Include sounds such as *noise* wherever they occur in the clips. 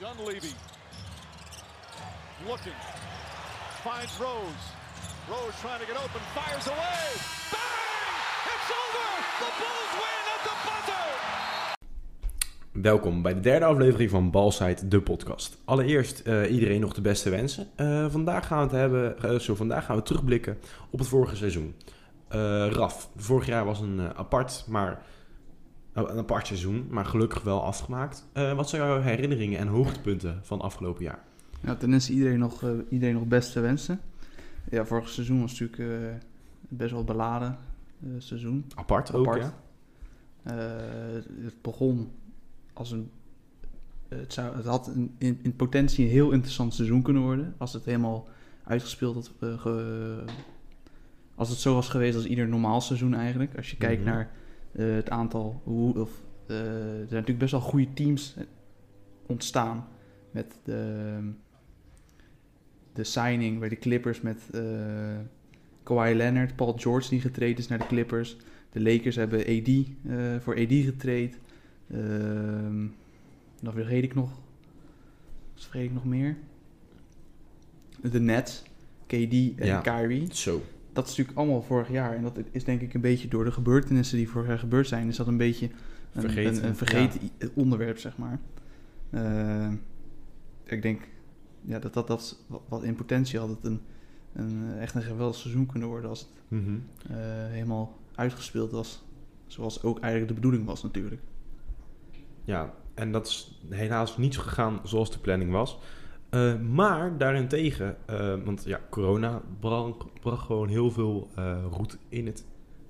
Dunleavy. Looking. Finds Rose. Rose trying to get open. Fires away. Bang! It's over! The Bulls win at the buzzer! Welkom bij de derde aflevering van Balsite, de podcast. Allereerst eh, iedereen nog de beste wensen. Eh, vandaag, gaan we het hebben, eh, zo, vandaag gaan we terugblikken op het vorige seizoen. Eh, Raf, vorig jaar was een eh, apart, maar, een apart seizoen, maar gelukkig wel afgemaakt. Eh, wat zijn jouw herinneringen en hoogtepunten van afgelopen jaar? Ja, ten eerste iedereen nog, eh, iedereen nog beste wensen. Ja, vorig seizoen was natuurlijk eh, best wel beladen seizoen. Apart ook, Apart. ja? Eh, het begon als een... Het, zou, het had een, in, in potentie een heel interessant seizoen kunnen worden. Als het helemaal uitgespeeld had. ge- als het zo was geweest als ieder normaal seizoen eigenlijk. Als je kijkt Mhm. naar eh, het aantal... Hoe, of, eh, er zijn natuurlijk best wel goede teams ontstaan. Met de, de signing bij de Clippers met eh Kawhi Leonard, Paul George die getraind is naar de Clippers. De Lakers hebben AD voor AD getraind. Ehm dan vergeet ik nog. Wat vergeet ik nog meer? De Nets, KD en Ja. Kyrie. Zo. Dat is natuurlijk allemaal vorig jaar. En dat is denk ik een beetje door de gebeurtenissen die vorig jaar gebeurd zijn. Is dat een beetje een Vergeten, een, een vergeten i- onderwerp, zeg maar. Eh, ik denk ja, dat, dat dat wat- in potentie had het een, een, eh, echt een geweldig seizoen kunnen worden als het Mhm. eh, helemaal uitgespeeld was. Zoals ook eigenlijk de bedoeling was natuurlijk. Ja, en dat is helaas niet zo gegaan zoals de planning was. Eh, maar daarentegen, eh, want ja, corona bracht, bracht gewoon heel veel eh roet in het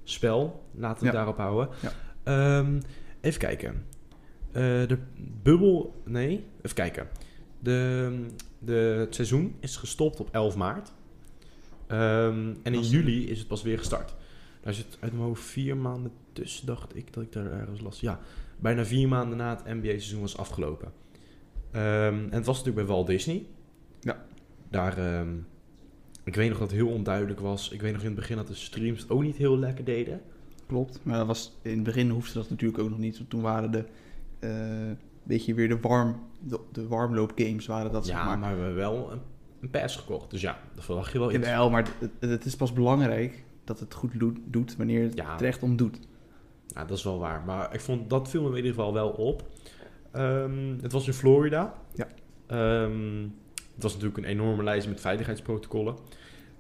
spel. Laten we het Ja. daarop houden. Ja. Ehm, even kijken. De bubbel, nee, even kijken. De, de, het seizoen is gestopt op 11 maart. Ehm, en in juli is het pas weer gestart. Daar zit uit mijn hoofd vier maanden tussen, dacht ik dat ik daar ergens las. Ja, bijna vier maanden na het NBA-seizoen was afgelopen. Ehm, en het was natuurlijk bij Walt Disney. Ja. Daar, ehm, ik weet nog dat het heel onduidelijk was. Ik weet nog in het begin dat de streams het ook niet heel lekker deden. Klopt. Maar dat was, in het begin hoefde dat natuurlijk ook nog niet. Want toen waren de eh beetje weer de, warm, de, de warmloopgames waren dat, ja, zeg maar. maar. we hebben wel een, een pass gekocht. Dus ja, dat verwacht je wel iets. Jawel, maar het, het is pas belangrijk dat het goed doet, doet wanneer het Ja. er echt om doet. Ja, dat is wel waar. Maar ik vond dat viel me in ieder geval wel op. Ehm, het was in Florida. Ja. Ehm, het was natuurlijk een enorme lijst met veiligheidsprotocollen.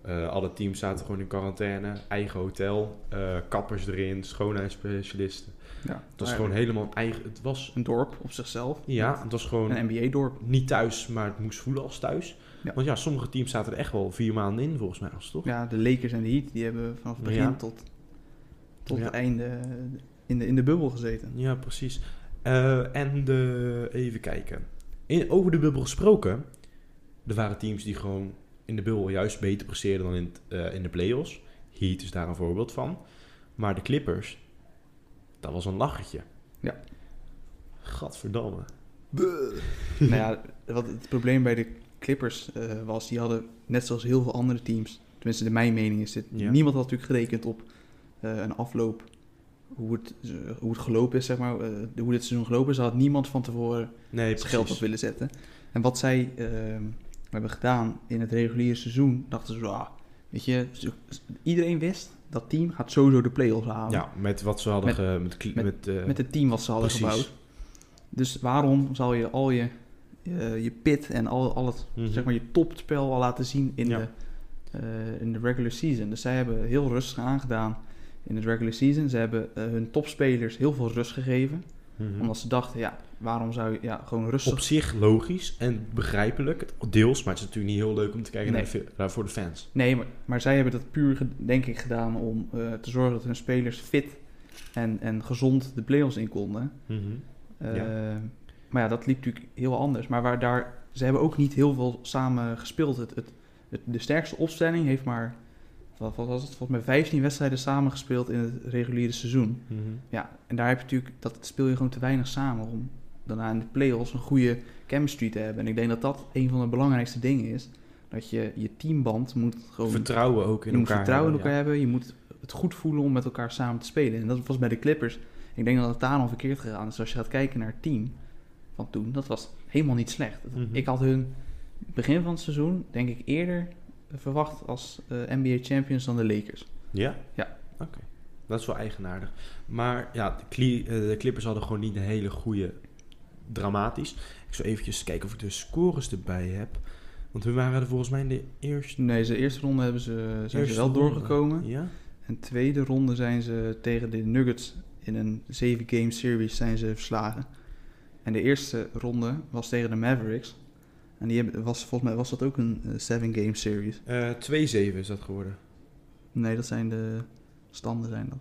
Eh, alle teams zaten gewoon in quarantaine, eigen hotel, eh, kappers erin, schoonheidsspecialisten. Ja, Het was gewoon helemaal eigen. Het was, een dorp op zichzelf. ja, het was gewoon Een NBA-dorp. niet thuis, maar het moest voelen als thuis. Ja. Want ja, sommige teams zaten er echt wel vier maanden in, volgens mij, als toch? Ja, de Lakers en de Heat, die hebben vanaf het begin Ja. tot, tot het einde in de, in de bubbel gezeten. Ja, precies. Eh, en de, even kijken. In, over de bubbel gesproken. Er waren teams die gewoon in de bubbel juist beter presteerden dan in, het, eh, in de playoffs. Heat is daar een voorbeeld van. Maar de Clippers, dat was een lachertje. Ja. Gadverdamme. nou ja, wat het probleem bij de Clippers eh, was, die hadden net zoals heel veel andere teams, tenminste de mijn mening is dit, Ja. niemand had natuurlijk gerekend op een afloop, hoe het, eh, hoe het gelopen is, zeg maar, eh, hoe dit seizoen gelopen is. Had niemand van tevoren Nee, geld op willen zetten. En wat zij ehm, hebben gedaan in het reguliere seizoen, dachten ze, ah, weet je, iedereen wist, dat team gaat sowieso de play-offs halen. Ja, met wat ze hadden Met- ge- met, met- met, eh, Met het team wat ze hadden precies. gebouwd. Dus waarom zal je al je, je pit en al, al het Mhm. zeg maar, je topspel al laten zien in, Ja. de, in de regular season? Dus zij hebben heel rustig aangedaan in de regular season. Ze hebben eh, hun topspelers heel veel rust gegeven. mhm. Omdat ze dachten, ja, waarom zou je ja, gewoon rustig... Op zich logisch en begrijpelijk, deels, maar het is natuurlijk niet heel leuk om te kijken Nee. naar, naar voor de fans. Nee, maar, maar zij hebben dat puur, denk ik, gedaan om eh, te zorgen dat hun spelers fit en, en gezond de playoffs in konden. Mhm. Eh, Ja. Maar ja, dat liep natuurlijk heel anders. Maar waar daar, ze hebben ook niet heel veel samen gespeeld. Het, het, het- de sterkste opstelling heeft maar, wat, was het, volgens mij 15 wedstrijden samen gespeeld in het reguliere seizoen. Mhm. Ja, en daar heb je natuurlijk, dat speel je gewoon te weinig samen om daarna in de playoffs een goede chemistry te hebben. En ik denk dat dat een van de belangrijkste dingen is. Dat je je teamband moet gewoon Vertrouwen ook in je moet elkaar. vertrouwen in elkaar hebben. Je moet het goed voelen om met elkaar samen te spelen. En dat was bij de Clippers. Ik denk dat het daar al verkeerd gegaan is. Als je gaat kijken naar het team van toen, dat was helemaal niet slecht. Mhm. Ik had hun begin van het seizoen, denk ik, eerder verwacht als eh, NBA champions dan de Lakers. Ja? Ja. Oké. Dat is wel eigenaardig. Maar ja, de, eh, de Clippers hadden gewoon niet een hele goede dramatisch. Ik zal eventjes kijken of ik de scores erbij heb. Want we waren er volgens mij in de eerste... Nee, de eerste ronde hebben ze, zijn ze wel ronde. doorgekomen. Ja? En tweede ronde zijn ze tegen de Nuggets in een 7-game series zijn ze verslagen. En de eerste ronde was tegen de Mavericks. En die hebben, was, volgens mij was dat ook een 7-game series. Eh 2-7 is dat geworden. Nee, dat zijn de standen zijn dat.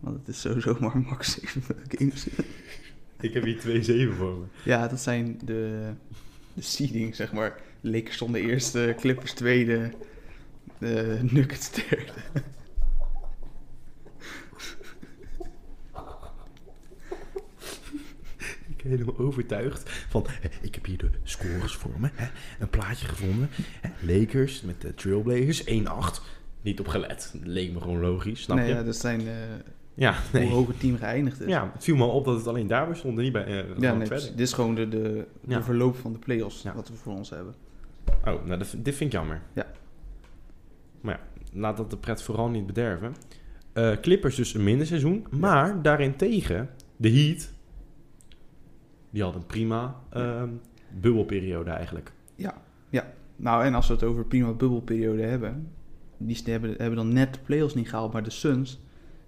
Want het is sowieso *laughs* maar max 7 games. *laughs* Ik heb hier 2-7 voor me. Ja, dat zijn de, de seeding, zeg maar. Lakers stonden eerste, Clippers tweede, de Nuggets derde. Ik ben helemaal overtuigd van... ik heb hier de scores voor me. Hè, een plaatje gevonden. Hè, Lakers met de Trailblazers 1-8. Niet op gelet. Leek me gewoon logisch, snap nee, je? ja, dat zijn eh, Ja, nee. hoe hoog het team geëindigd is. Ja, het viel me op dat het alleen daar stond en niet bij eh Ja, gewoon nee, verder. dit is gewoon de, de, verloop van de playoffs Ja. wat we voor ons hebben. Oh, nou, dat, dit vind ik jammer. Ja. Maar ja, laat dat de pret vooral niet bederven. Eh, Clippers dus een minder seizoen. Maar daarentegen, de Heat, die had een prima ehm, bubbelperiode eigenlijk. Nou, en als we het over prima bubbelperiode hebben, die hebben, hebben dan net de playoffs niet gehaald, maar de Suns,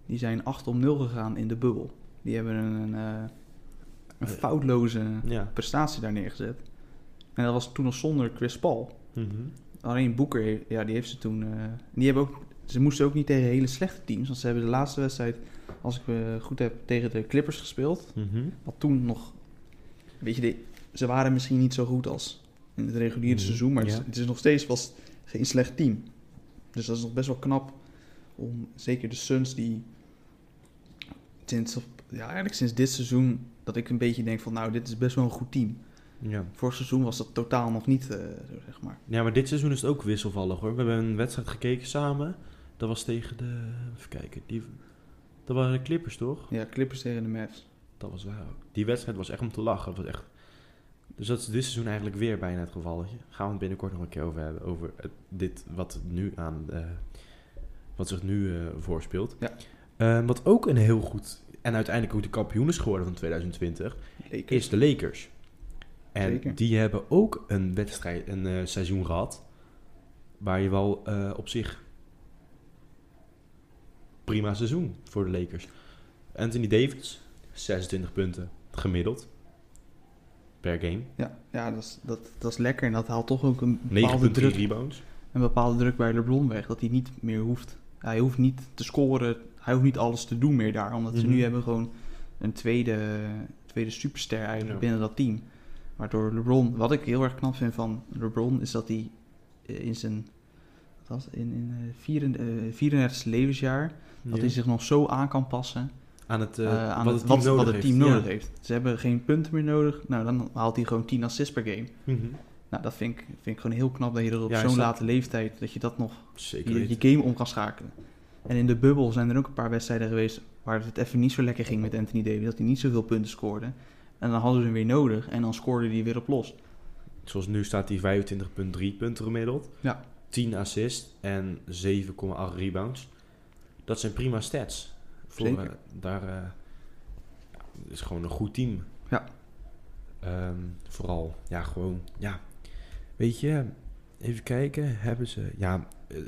die zijn 8 om 0 gegaan in de bubbel. Die hebben een, eh, een Eh, foutloze Ja. prestatie daar neergezet. En dat was toen nog zonder Chris Paul. Mhm. Alleen Boeker, ja, die heeft ze toen. eh, die hebben ook, ze moesten ook niet tegen hele slechte teams. Want ze hebben de laatste wedstrijd, als ik me goed heb, tegen de Clippers gespeeld. Mhm. Wat toen nog. Weet je, de- ze waren misschien niet zo goed als in het reguliere Mhm, seizoen. Maar het, ja. is, het is nog steeds was geen slecht team. Dus dat is nog best wel knap. Om zeker de Suns die. Sinds, ja, eigenlijk sinds dit seizoen. Dat ik een beetje denk van nou, dit is best wel een goed team. Ja. Vorig seizoen was dat totaal nog niet, eh, zeg maar. ja, maar dit seizoen is het ook wisselvallig hoor. We hebben een wedstrijd gekeken samen. Dat was tegen de... Even kijken. Die, dat waren de Clippers toch? Ja, Clippers tegen de Mavs. Dat was waar ook. Die wedstrijd was echt om te lachen. Dat was echt... Dus dat is dit seizoen eigenlijk weer bijna het gevalletje. Gaan we het binnenkort nog een keer over hebben. Over het, dit wat nu aan... eh, wat zich nu eh, voorspeelt. Ja. Eh, wat ook een heel goed... En uiteindelijk ook de kampioen is geworden van 2020. Lakers. Is de Lakers. En Zeker. die hebben ook een wedstrijd, een eh, seizoen gehad. Waar je wel op zich... Prima seizoen voor de Lakers. Anthony Davis, 26 punten gemiddeld. Per game. Ja, ja dat, is, dat, dat is lekker. En dat haalt toch ook een 9,3 bepaalde, druk, rebounds. een bepaalde druk bij LeBron weg. Dat hij niet meer hoeft. Hij hoeft niet te scoren. Hij hoeft niet alles te doen meer daar. Omdat ze Mhm. nu hebben gewoon een tweede, tweede superster eigenlijk Ja. binnen dat team. Waardoor LeBron... Wat ik heel erg knap vind van LeBron... is dat hij eh, in zijn... Wat was het? In, in eh, vieren- eh, 34 levensjaar... dat hij zich nog zo aan kan passen... aan het, eh, eh, aan wat het, team wat, nodig wat het heeft. team Ja. nodig heeft. Ze hebben geen punten meer nodig. Nou, dan haalt hij gewoon 10 assists per game. Mhm. Nou, dat vind ik, vind ik gewoon heel knap dat je dat op Ja, zo'n late leeftijd, dat je dat nog, Zeker je, je game om kan schakelen. En in de bubbel zijn er ook een paar wedstrijden geweest waar het even niet zo lekker ging met Anthony Davis, dat hij niet zoveel punten scoorde. En dan hadden ze hem weer nodig en dan scoorde hij weer op los. Zoals nu staat hij 25,3 punten gemiddeld. Ja. 10 assists en 7,8 rebounds. Dat zijn prima stats. Voor, Zeker. daar eh, ja, is gewoon een goed team. Ja. Ehm, vooral, ja, gewoon, ja. Weet je, even kijken, hebben ze... Ja, eh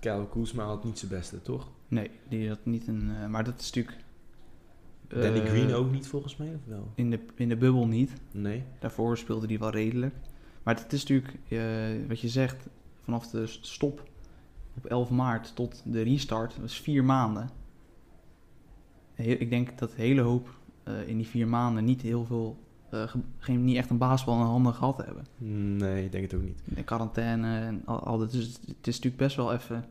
Kyle Kuzma had niet zijn beste, toch? Nee, die had niet een. eh, maar dat is natuurlijk. Danny Green ook niet, volgens mij, of wel? In de, in de bubbel niet. Nee. Daarvoor speelde hij wel redelijk. Maar het is natuurlijk, eh, wat je zegt, vanaf de stop op 11 maart tot de restart, dat is vier maanden. Ik denk dat een hele hoop eh, in die vier maanden niet heel veel, eh, ge- geen, niet echt een basketbal in handen gehad hebben. Nee, ik denk het ook niet. De quarantaine en al, al dat. Dus het is natuurlijk best wel even...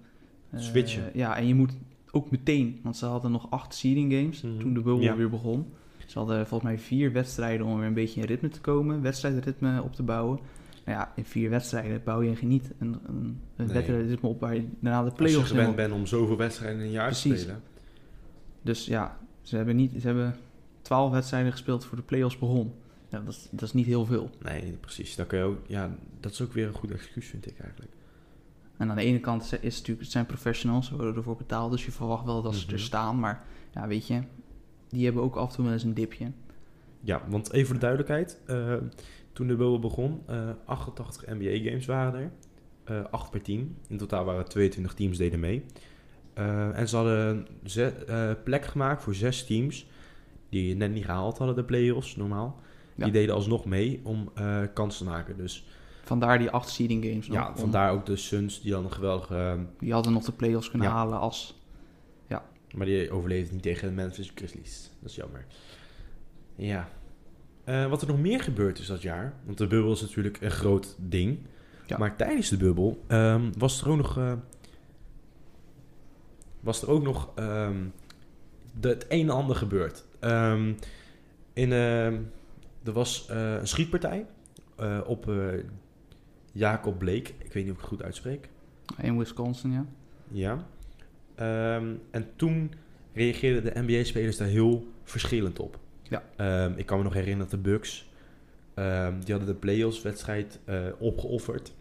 eh, Switchen. Ja, en je moet ook meteen, want ze hadden nog acht seeding games Mhm. toen de bubbel Ja. weer begon. Ze hadden volgens mij vier wedstrijden om weer een beetje in ritme te komen, wedstrijdritme op te bouwen. Nou ja, in vier wedstrijden bouw je niet een, een, een Nee. wedstrijdritme op waar je daarna de Als je play-offs gewend bent om zoveel wedstrijden in een jaar te spelen. Dus ja, ze hebben niet, ze hebben 12 wedstrijden gespeeld voor de playoffs begon. Ja, dat, is, dat is niet heel veel. Nee, precies. Dan kun je ook, ja, dat is ook weer een goed excuus, vind ik eigenlijk. En aan de ene kant is het natuurlijk, het zijn professionals, ze worden ervoor betaald, dus je verwacht wel dat ze Mhm. er staan. Maar ja, weet je, die hebben ook af en toe wel eens een dipje. Ja, want even voor de duidelijkheid. eh, toen de bubbel begon, eh 88 NBA-games waren er. eh 8 per team. In totaal waren 22 teams deden mee. Eh, en ze hadden ze, eh, plek gemaakt voor zes teams die net niet gehaald hadden, de play-offs normaal. Ja. Die deden alsnog mee om eh kans te maken. Dus Vandaar die acht seeding games. nog, ja, om- vandaar ook de Suns die dan een geweldige... eh, Die hadden nog de playoffs kunnen Ja. halen als... Maar die overleefde niet tegen de Memphis Grizzlies. Dat is jammer. Ja. Wat er nog meer gebeurd is dat jaar. Want de bubbel is natuurlijk een groot ding. Ja. Maar tijdens de bubbel ehm, was er ook nog. Was er ook nog. ehm, de, het een en ander gebeurd. Ehm, in, ehm, er was eh, een schietpartij. eh, op eh, Jacob Blake. Ik weet niet of ik het goed uitspreek. In Wisconsin, ja. Ja. En toen reageerden de NBA-spelers daar heel verschillend op. Ja. Ik kan me nog herinneren dat de Bucks, die hadden de playoffs-wedstrijd opgeofferd.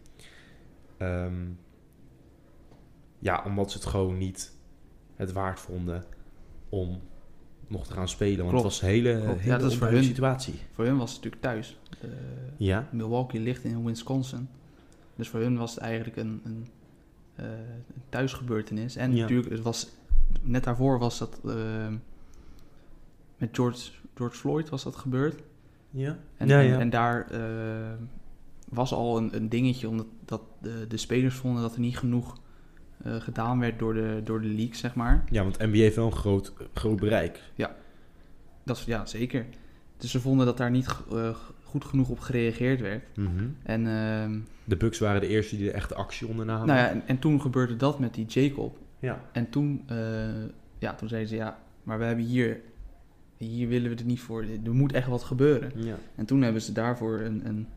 Ja, omdat ze het gewoon niet het waard vonden om nog te gaan spelen. Want Klopt. het was een hele, Klopt. Ja, hele dat is voor hun. situatie. Voor hun was het natuurlijk thuis. Eh, Ja, Milwaukee ligt in Wisconsin. Dus voor hun was het eigenlijk een, een, eh, een thuisgebeurtenis. En Ja. natuurlijk, het was, net daarvoor was dat eh, met George, George Floyd was dat gebeurd. ja. En, ja, ja. en daar was al een, een dingetje, omdat dat de, de spelers vonden dat er niet genoeg eh, gedaan werd door de, door de league, zeg maar. ja, want NBA heeft wel een groot, groot bereik. Dat is, ja, zeker. Dus ze vonden dat daar niet eh, goed genoeg op gereageerd werd. Mhm. En, ehm, De Bucks waren de eerste die er echt actie ondernamen. nou ja, en, en toen gebeurde dat met die Jacob. ja. En toen, eh, ja, toen zeiden ze, ja, maar we hebben hier, hier willen we het niet voor. Er moet echt wat gebeuren. ja. En toen hebben ze daarvoor een, een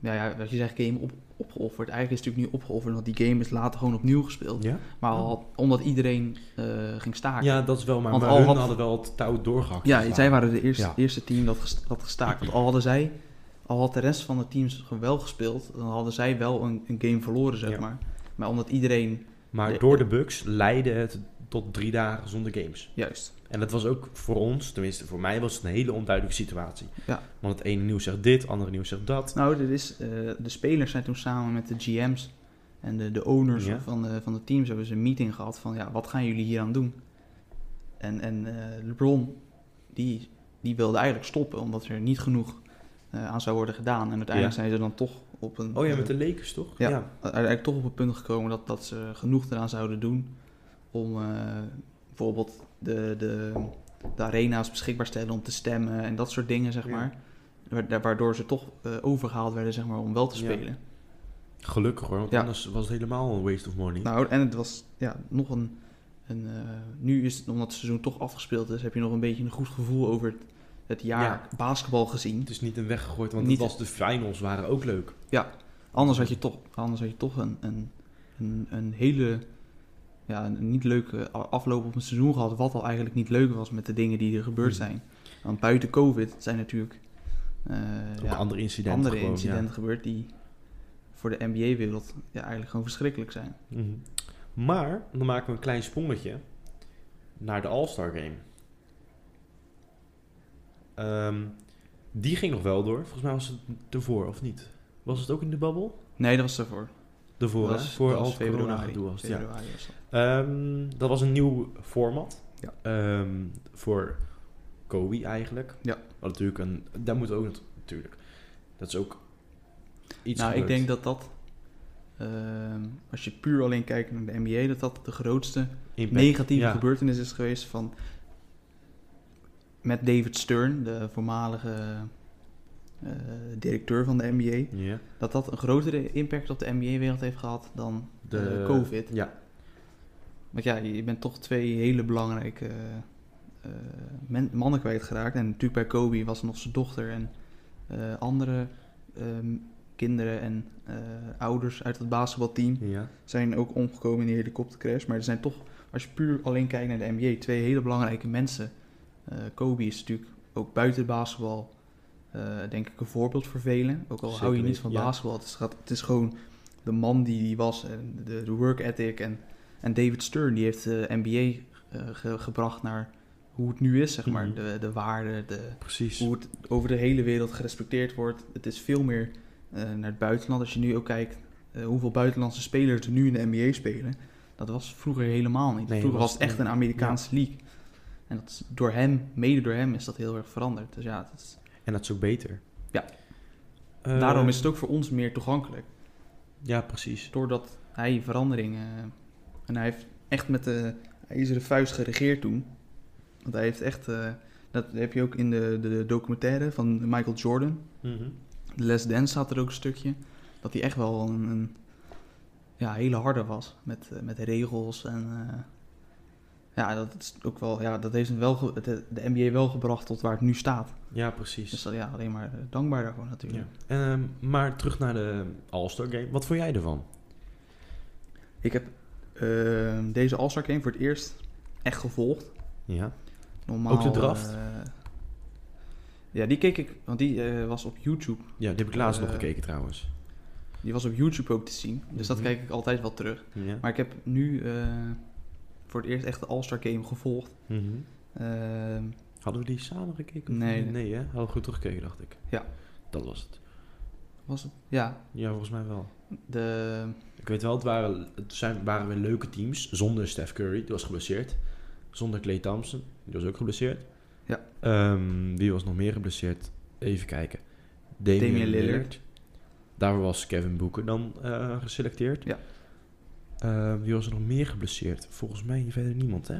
ja, ja, wat je zegt, game op, opgeofferd. Eigenlijk is het natuurlijk niet opgeofferd, want die game is later gewoon opnieuw gespeeld. Ja? Maar al, omdat iedereen eh, ging staken. ja, dat is wel, maar, Want maar al had- hadden wel het touw doorgehakt. Ja, zij waren de eerste, Ja. eerste team dat gest- dat gestaakt. Want al hadden zij, al had de rest van de teams wel gespeeld, dan hadden zij wel een, een game verloren, zeg Ja. maar. Maar omdat iedereen, Maar de- door de Bucks leidde het tot drie dagen zonder games. juist, En dat was ook voor ons, tenminste voor mij, was het een hele onduidelijke situatie. Ja. Want het ene nieuws zegt dit, het andere nieuws zegt dat. Nou, dit is, eh, de spelers zijn toen samen met de GM's en de, de owners Ja. van, de, van de teams hebben ze een meeting gehad van, ja, wat gaan jullie hier aan doen? En, en eh, LeBron, die, die wilde eigenlijk stoppen, omdat er niet genoeg eh, aan zou worden gedaan. En uiteindelijk Ja. zijn ze dan toch op een... Oh ja, met de Lakers toch? Ja. uiteindelijk toch op het punt gekomen dat, dat ze genoeg eraan zouden doen om eh, bijvoorbeeld de, de, de arena's beschikbaar stellen om te stemmen en dat soort dingen, zeg Ja. maar. Wa- Waardoor ze toch eh, overgehaald werden, zeg maar, om wel te Ja. spelen. Gelukkig hoor, want Ja. anders was het helemaal een waste of money. Nou, en het was ja, nog een... een eh, nu is het, omdat het seizoen toch afgespeeld is, heb je nog een beetje een goed gevoel over het, het jaar Ja. basketbal gezien. Het is niet een weggegooid, want Niet- het was de finals waren ook leuk. Anders had je toch, anders had je toch een, een, een, een hele ja, een niet leuke afloop op een seizoen gehad. Wat al eigenlijk niet leuk was met de dingen die er gebeurd Hmm. zijn. Want buiten COVID zijn natuurlijk Ook ja, andere incidenten andere gewoon, incidenten gebeurd die voor de NBA-wereld ja, eigenlijk gewoon verschrikkelijk zijn. Mhm. Maar, dan maken we een klein sprongetje naar de All-Star Game. Ehm, die ging nog wel door. Volgens mij was het ervoor, of niet? Was het ook in de babbel? Nee, dat was ervoor. Ervoor, hè? was, Voor als corona februari. gedoe was ja. Was dat. Ehm, dat was een nieuw format. Ja. Ehm, voor Kobe eigenlijk. Ja. Wat natuurlijk een... Dat moet ook natuurlijk. Dat is ook iets nou, ik denk dat dat, ehm, als je puur alleen kijkt naar de NBA, dat dat de grootste Impact. negatieve Ja. gebeurtenis is geweest van met David Stern, de voormalige directeur van de NBA, dat dat een grotere impact op de NBA-wereld heeft gehad dan De, eh, COVID. Ja. Want ja, je bent toch twee hele belangrijke eh, men- mannen kwijtgeraakt. En natuurlijk bij Kobe was nog zijn dochter en eh, andere ehm, kinderen en eh, ouders uit het basketbalteam Ja. zijn ook omgekomen in die helikoptercrash. Maar er zijn toch, als je puur alleen kijkt naar de NBA, twee hele belangrijke mensen Eh, Kobe is natuurlijk ook buiten het basketbal, eh, denk ik, een voorbeeld voor velen. Ook al Zeker hou je niet van ja. basketbal, het is, het is gewoon de man die hij was en de, de work ethic. En, en David Stern, die heeft de NBA eh, ge- gebracht naar hoe het nu is, zeg maar. Mhm. De, de waarde, de, Precies. hoe het over de hele wereld gerespecteerd wordt. Het is veel meer eh, naar het buitenland. Als je nu ook kijkt eh, hoeveel buitenlandse spelers er nu in de NBA spelen. Dat was vroeger helemaal niet. Nee, vroeger was- was het echt een Amerikaanse league. En dat is door hem, mede door hem, is dat heel erg veranderd. Dus ja, het is, En dat is ook beter. Ja. Eh, daarom is het ook voor ons meer toegankelijk. Ja, precies. Doordat hij veranderingen... en hij heeft echt met de ijzeren vuist geregeerd toen. Want hij heeft echt... eh, dat heb je ook in de, de, documentaire van Michael Jordan. Mhm. De Les Dance staat er ook een stukje. Dat hij echt wel een, een ja, hele harde was. Met, eh, met regels en... eh, ja, dat, is ook wel, ja, dat heeft wel de, de NBA wel gebracht tot waar het nu staat. Ja, precies. Dus ja, alleen maar eh, dankbaar daarvoor natuurlijk. Ja. Ehm, maar terug naar de All-Star Game. Wat vond jij ervan? Ik heb eh, deze All-Star Game voor het eerst echt gevolgd. Ja. Normaal, Ook de draft? eh, ja, die keek ik, want die eh, was op YouTube. Ja, die heb ik laatst nog gekeken trouwens. Die was op YouTube ook te zien. Dus dat Mhm. kijk ik altijd wel terug. Ja. Maar ik heb nu voor het eerst echt de All-Star Game gevolgd. Mhm. Ehm, Hadden we die samen gekeken? of Nee, niet? nee. Hè? Hadden we goed teruggekeken, dacht ik. Ja. Dat was het. was het? Ja, Ja, volgens mij wel. de, Ik weet wel, het waren, het zijn, waren weer leuke teams. zonder Steph Curry, die was geblesseerd. Zonder Clay Thompson, die was ook geblesseerd. Ja. Ehm, wie was nog meer geblesseerd? Even kijken. Damian, Damian Lillard. Lillard. Daar was Kevin Booker dan eh, geselecteerd. Ja. Ehm, wie was er nog meer geblesseerd? Volgens mij verder niemand, hè?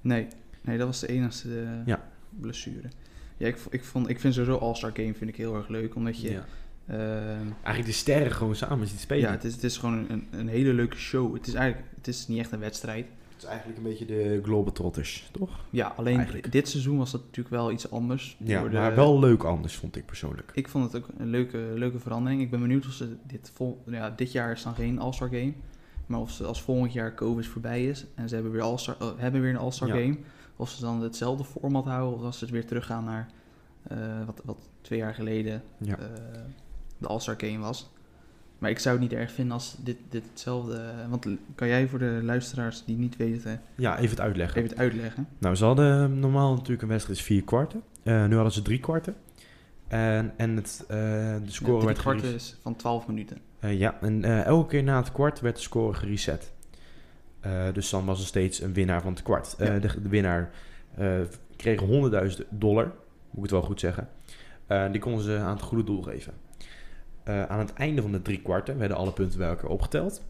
nee, nee, dat was de enige eh, Ja. blessure. Ja, ik, ik, vond, ik vind sowieso All-Star Game vind ik heel erg leuk, omdat je... Ja. ehm, Eigenlijk de sterren gewoon samen ziet spelen. ja, het is, het is gewoon een, een hele leuke show. Het is eigenlijk het is niet echt een wedstrijd. Het is eigenlijk een beetje de Globetrotters, toch? Ja, alleen Eigenlijk. dit seizoen was dat natuurlijk wel iets anders. Ja, Door de- maar wel leuk anders, vond ik persoonlijk. Ik vond het ook een leuke, leuke verandering. Ik ben benieuwd of ze dit vol... Ja, dit jaar is dan geen All-Star Game. Maar of ze als volgend jaar COVID voorbij is en ze hebben weer, oh, hebben weer een All-Star Ja. Game. Of ze dan hetzelfde format houden. Of als ze het weer teruggaan naar eh, wat, wat twee jaar geleden Ja. eh, de All-Star Game was. Maar ik zou het niet erg vinden als dit, dit hetzelfde... Want kan jij voor de luisteraars die niet weten ja, even het uitleggen. even het uitleggen? Nou, ze hadden normaal natuurlijk een wedstrijd is vier kwarten. Eh, nu hadden ze drie kwarten. En, en het, de score Ja, drie werd kwarten gereset. is van 12 minuten. Eh, ja, en eh, elke keer na het kwart werd de score gereset. Eh, dus dan was er steeds een winnaar van het kwart. Ja. de, de winnaar kreeg 100.000 dollar, moet ik het wel goed zeggen. Die konden ze aan het goede doel geven. Aan het einde van de drie kwarten werden alle punten bij elkaar opgeteld.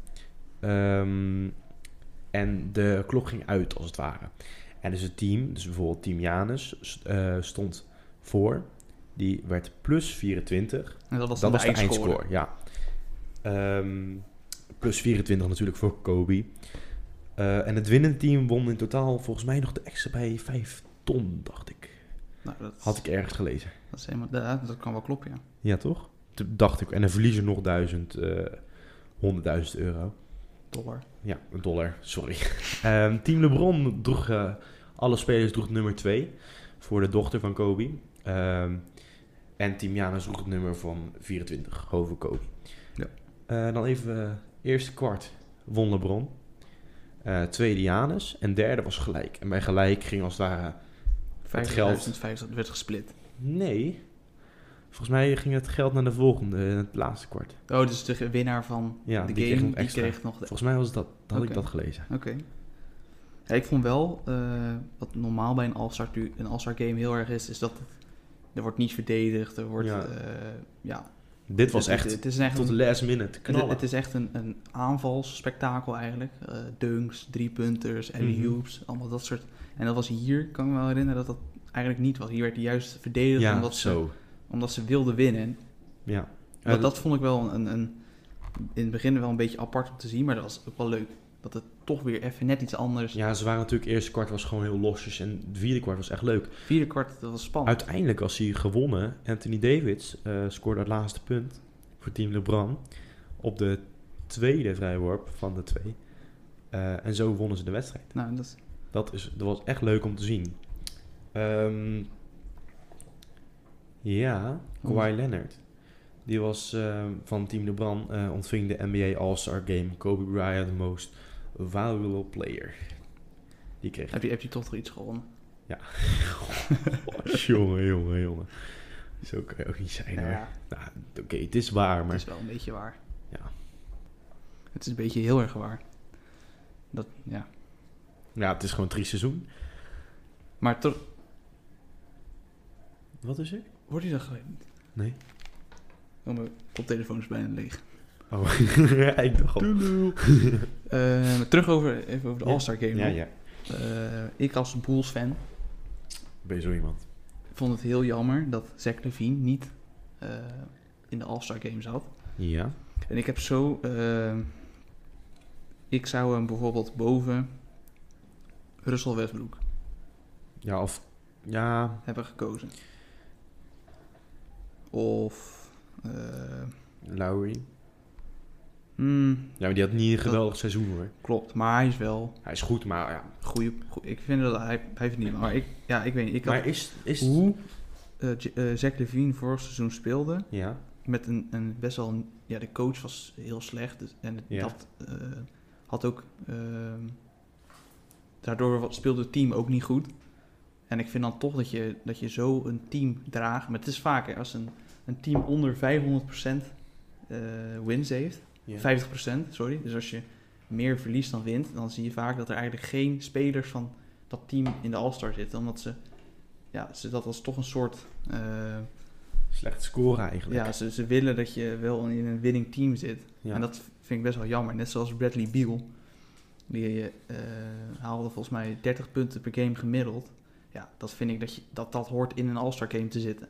Ehm, en de klok ging uit, als het ware. En dus het team, dus bijvoorbeeld Team Janus, st- stond voor. Die werd plus 24. En dat was, Dat dan was de eindscore, ja. Ehm, plus 24 natuurlijk voor Kobe. Eh, en het winnende team won in totaal volgens mij nog de extra bij 5 ton, dacht ik. Nou, dat, Had ik ergens gelezen. Dat, is helemaal, dat kan wel kloppen, ja. Ja, toch? Dacht ik. En dan verliezen nog 1000, eh 100.000 euro. Dollar. Ja, een dollar, sorry. *laughs* Ehm, team LeBron droeg, eh, alle spelers droeg nummer 2 voor de dochter van Kobe. Ehm, en Team Janus droeg het nummer van 24 over Kobe. Eh, dan even eh, eerste kwart won LeBron. Eh, tweede Janus en derde was gelijk. En bij gelijk ging als het ware... Het geld. 50.050 werd gesplit. Nee, volgens mij ging het geld naar de volgende, het laatste kwart. Oh, dus de winnaar van Ja, de die kreeg game, nog die kreeg nog de... Volgens mij was dat, had ik dat gelezen. Oké. Ja, ik vond wel, wat normaal bij een All-Star, een All-Star game heel erg is, is dat het, er wordt niet verdedigd, er wordt, ja Dit was het, echt het, is echt tot de last minute het, knallen. het is echt een, een aanvalsspektakel eigenlijk. Eh dunks, driepunters, alley-oops, allemaal dat soort. En dat was hier, kan ik me wel herinneren, dat dat eigenlijk niet was. Hier werd hij juist verdedigd ja, omdat, ze, zo. omdat ze wilden winnen. Ja. Dat, Eh, dat vond ik wel een, een, in het begin wel een beetje apart om te zien, maar dat was ook wel leuk. Dat het toch weer even net iets anders. Ja, ze waren natuurlijk, eerste kwart was gewoon heel losjes en de vierde kwart was echt leuk. Vierde kwart, dat was spannend. Uiteindelijk was hij gewonnen. Anthony Davids eh, scoorde het laatste punt voor team LeBron op de tweede vrijworp van de twee. Eh, en zo wonnen ze de wedstrijd. Nou, dat is, Dat, is, dat was echt leuk om te zien. Ehm, ja, Kawhi Leonard. Die was ehm, van Team LeBron, eh ontving de NBA All-Star Game. Kobe Bryant, the most valuable player. Die kreeg Heb je, heb je toch nog iets gewonnen? Oh, *laughs* jongen, jongen, jongen. Zo kan je ook niet zijn hoor. Ja, Nou, Oké, het is waar, het maar... is wel een beetje waar. Ja. Het is een beetje heel erg waar. Dat, ja. Ja, het is gewoon een triest seizoen. Maar toch... Wat is er? Wordt hij dat gewoon? Nee. Oh, mijn koptelefoon is bijna leeg. Oh, ik dacht al. Eh, terug over, even over de. All-Star Game. Ja, nog. ja. Eh, ik als Bulls fan Ben je zo iemand? vond het heel jammer dat Zach Levine niet eh, in de All-Star Game zat. Ja. En ik heb zo... eh, ik zou hem bijvoorbeeld boven Russell Westbrook Ja, of... Ja, hebben gekozen. Of... eh, Lowry. Hmm, Ja, maar die had niet een geweldig seizoen hoor. klopt, maar hij is wel Hij is goed, maar ja. goeie, goe- Ik vind dat hij, hij niet, maar ik, ja, ik weet niet. Ik had, Maar is... is hoe J- eh, Zach Levine vorig seizoen speelde, Ja. met een, een best wel... Een, ja, de coach was heel slecht. Dus, en het- Ja. dat eh, had ook... ehm, daardoor speelde het team ook niet goed. En ik vind dan toch dat je, dat je zo een team draagt... Maar het is vaker als een, een team onder 500% eh wins heeft... ja. 50%, sorry. Dus als je meer verliest dan wint, dan zie je vaak dat er eigenlijk geen spelers van dat team in de All-Star zitten. Omdat ze, ja, ze dat als toch een soort. eh, Slecht scoren eigenlijk. ja, ze, ze willen dat je wel in een winning team zit. Ja. En dat vind ik best wel jammer. Net zoals Bradley Beal. Die eh, haalde volgens mij 30 punten per game gemiddeld. Ja, dat vind ik dat je, dat, dat hoort in een All-Star game te zitten.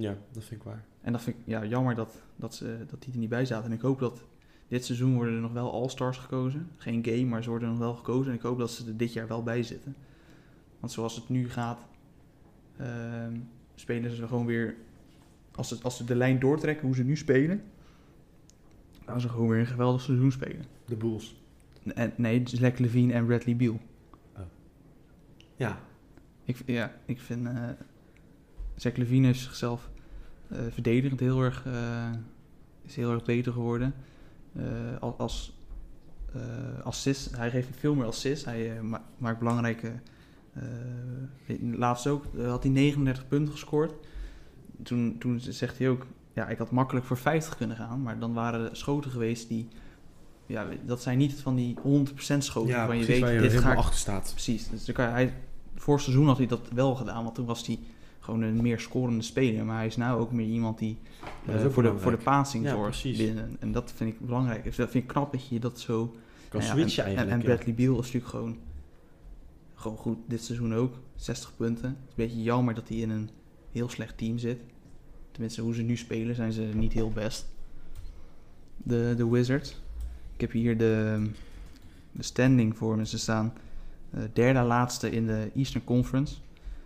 Ja, dat vind ik waar. En dat vind ik ja, jammer dat, dat, ze, dat die er niet bij zaten. En ik hoop dat dit seizoen worden er nog wel All-Stars gekozen. Geen game, maar ze worden nog wel gekozen. En ik hoop dat ze er dit jaar wel bij zitten. Want zoals het nu gaat, ehm, spelen ze gewoon weer... Als ze, als ze de lijn doortrekken hoe ze nu spelen... gaan ze gewoon weer een geweldig seizoen spelen. De Bulls. En, nee, Zach Levine en Bradley Beal. Ja. Ik, ja, ik vind... eh Zach Levine heeft zichzelf eh, verdedigend heel erg, eh, is heel erg beter geworden. Eh, als als assist, hij geeft veel meer assists. Hij ma- maakt belangrijke... laatst ook had hij 39 punten gescoord. Toen, toen zegt hij ook... Ja, ik had makkelijk voor 50 kunnen gaan. Maar dan waren er schoten geweest die... Ja, dat zijn niet van die 100% schoten Ja, waarvan je weet... waar je dit helemaal ik achter staat. Precies. Dus dan kan hij, vorig seizoen had hij dat wel gedaan, want toen was hij gewoon een meer scorende speler. Maar hij is nou ook meer iemand die eh, voor, de, voor de passing Ja, zorgt binnen. En dat vind ik belangrijk. Dus dat vind ik knap dat je dat zo... Kan nou ja, switchen en, en- eigenlijk. En. Bradley Beal is natuurlijk gewoon, gewoon goed. Dit seizoen ook. 60 punten. Het is een beetje jammer dat hij in een heel slecht team zit. Tenminste, hoe ze nu spelen zijn ze niet heel best. De, de Wizards. Ik heb hier de, de standing voor me. Ze staan eh, derde laatste in de Eastern Conference.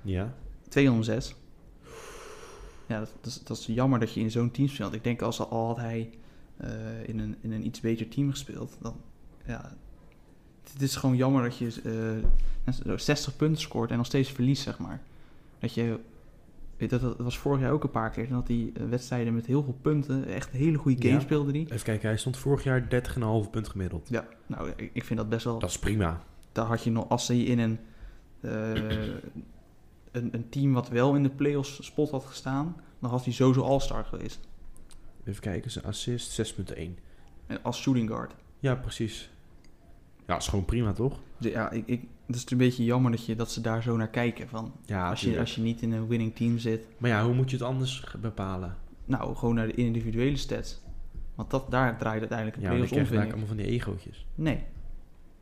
Ja. 206. Ja, dat, dat, is, dat is jammer dat je in zo'n team speelt. Ik denk als al had hij eh, in, een, in een iets beter team gespeeld, dan ja, het is gewoon jammer dat je eh, zo 60 punten scoort en nog steeds verliest, zeg maar. Dat je, weet dat, dat was vorig jaar ook een paar keer, dat die eh, wedstrijden met heel veel punten, echt een hele goede game Ja. speelde die. Even kijken, hij stond vorig jaar 30,5 punt gemiddeld. Ja, nou, ik, ik vind dat best wel Dat is prima. daar had je nog, als ze in een, eh, een, een team wat wel in de playoffs spot had gestaan, dan had hij sowieso All-Star geweest. Even kijken, zijn assist 6,1. En Als shooting guard. Ja, precies. Ja, is gewoon prima, toch? Ja, ik, ik, het is een beetje jammer dat, je, dat ze daar zo naar kijken. Van, Ja, als, je, als je niet in een winning team zit, Maar ja, hoe moet je het anders bepalen? nou, gewoon naar de individuele stats. Want dat, daar draait uiteindelijk een Ja, playoffs om, ik. allemaal van die egootjes. Nee,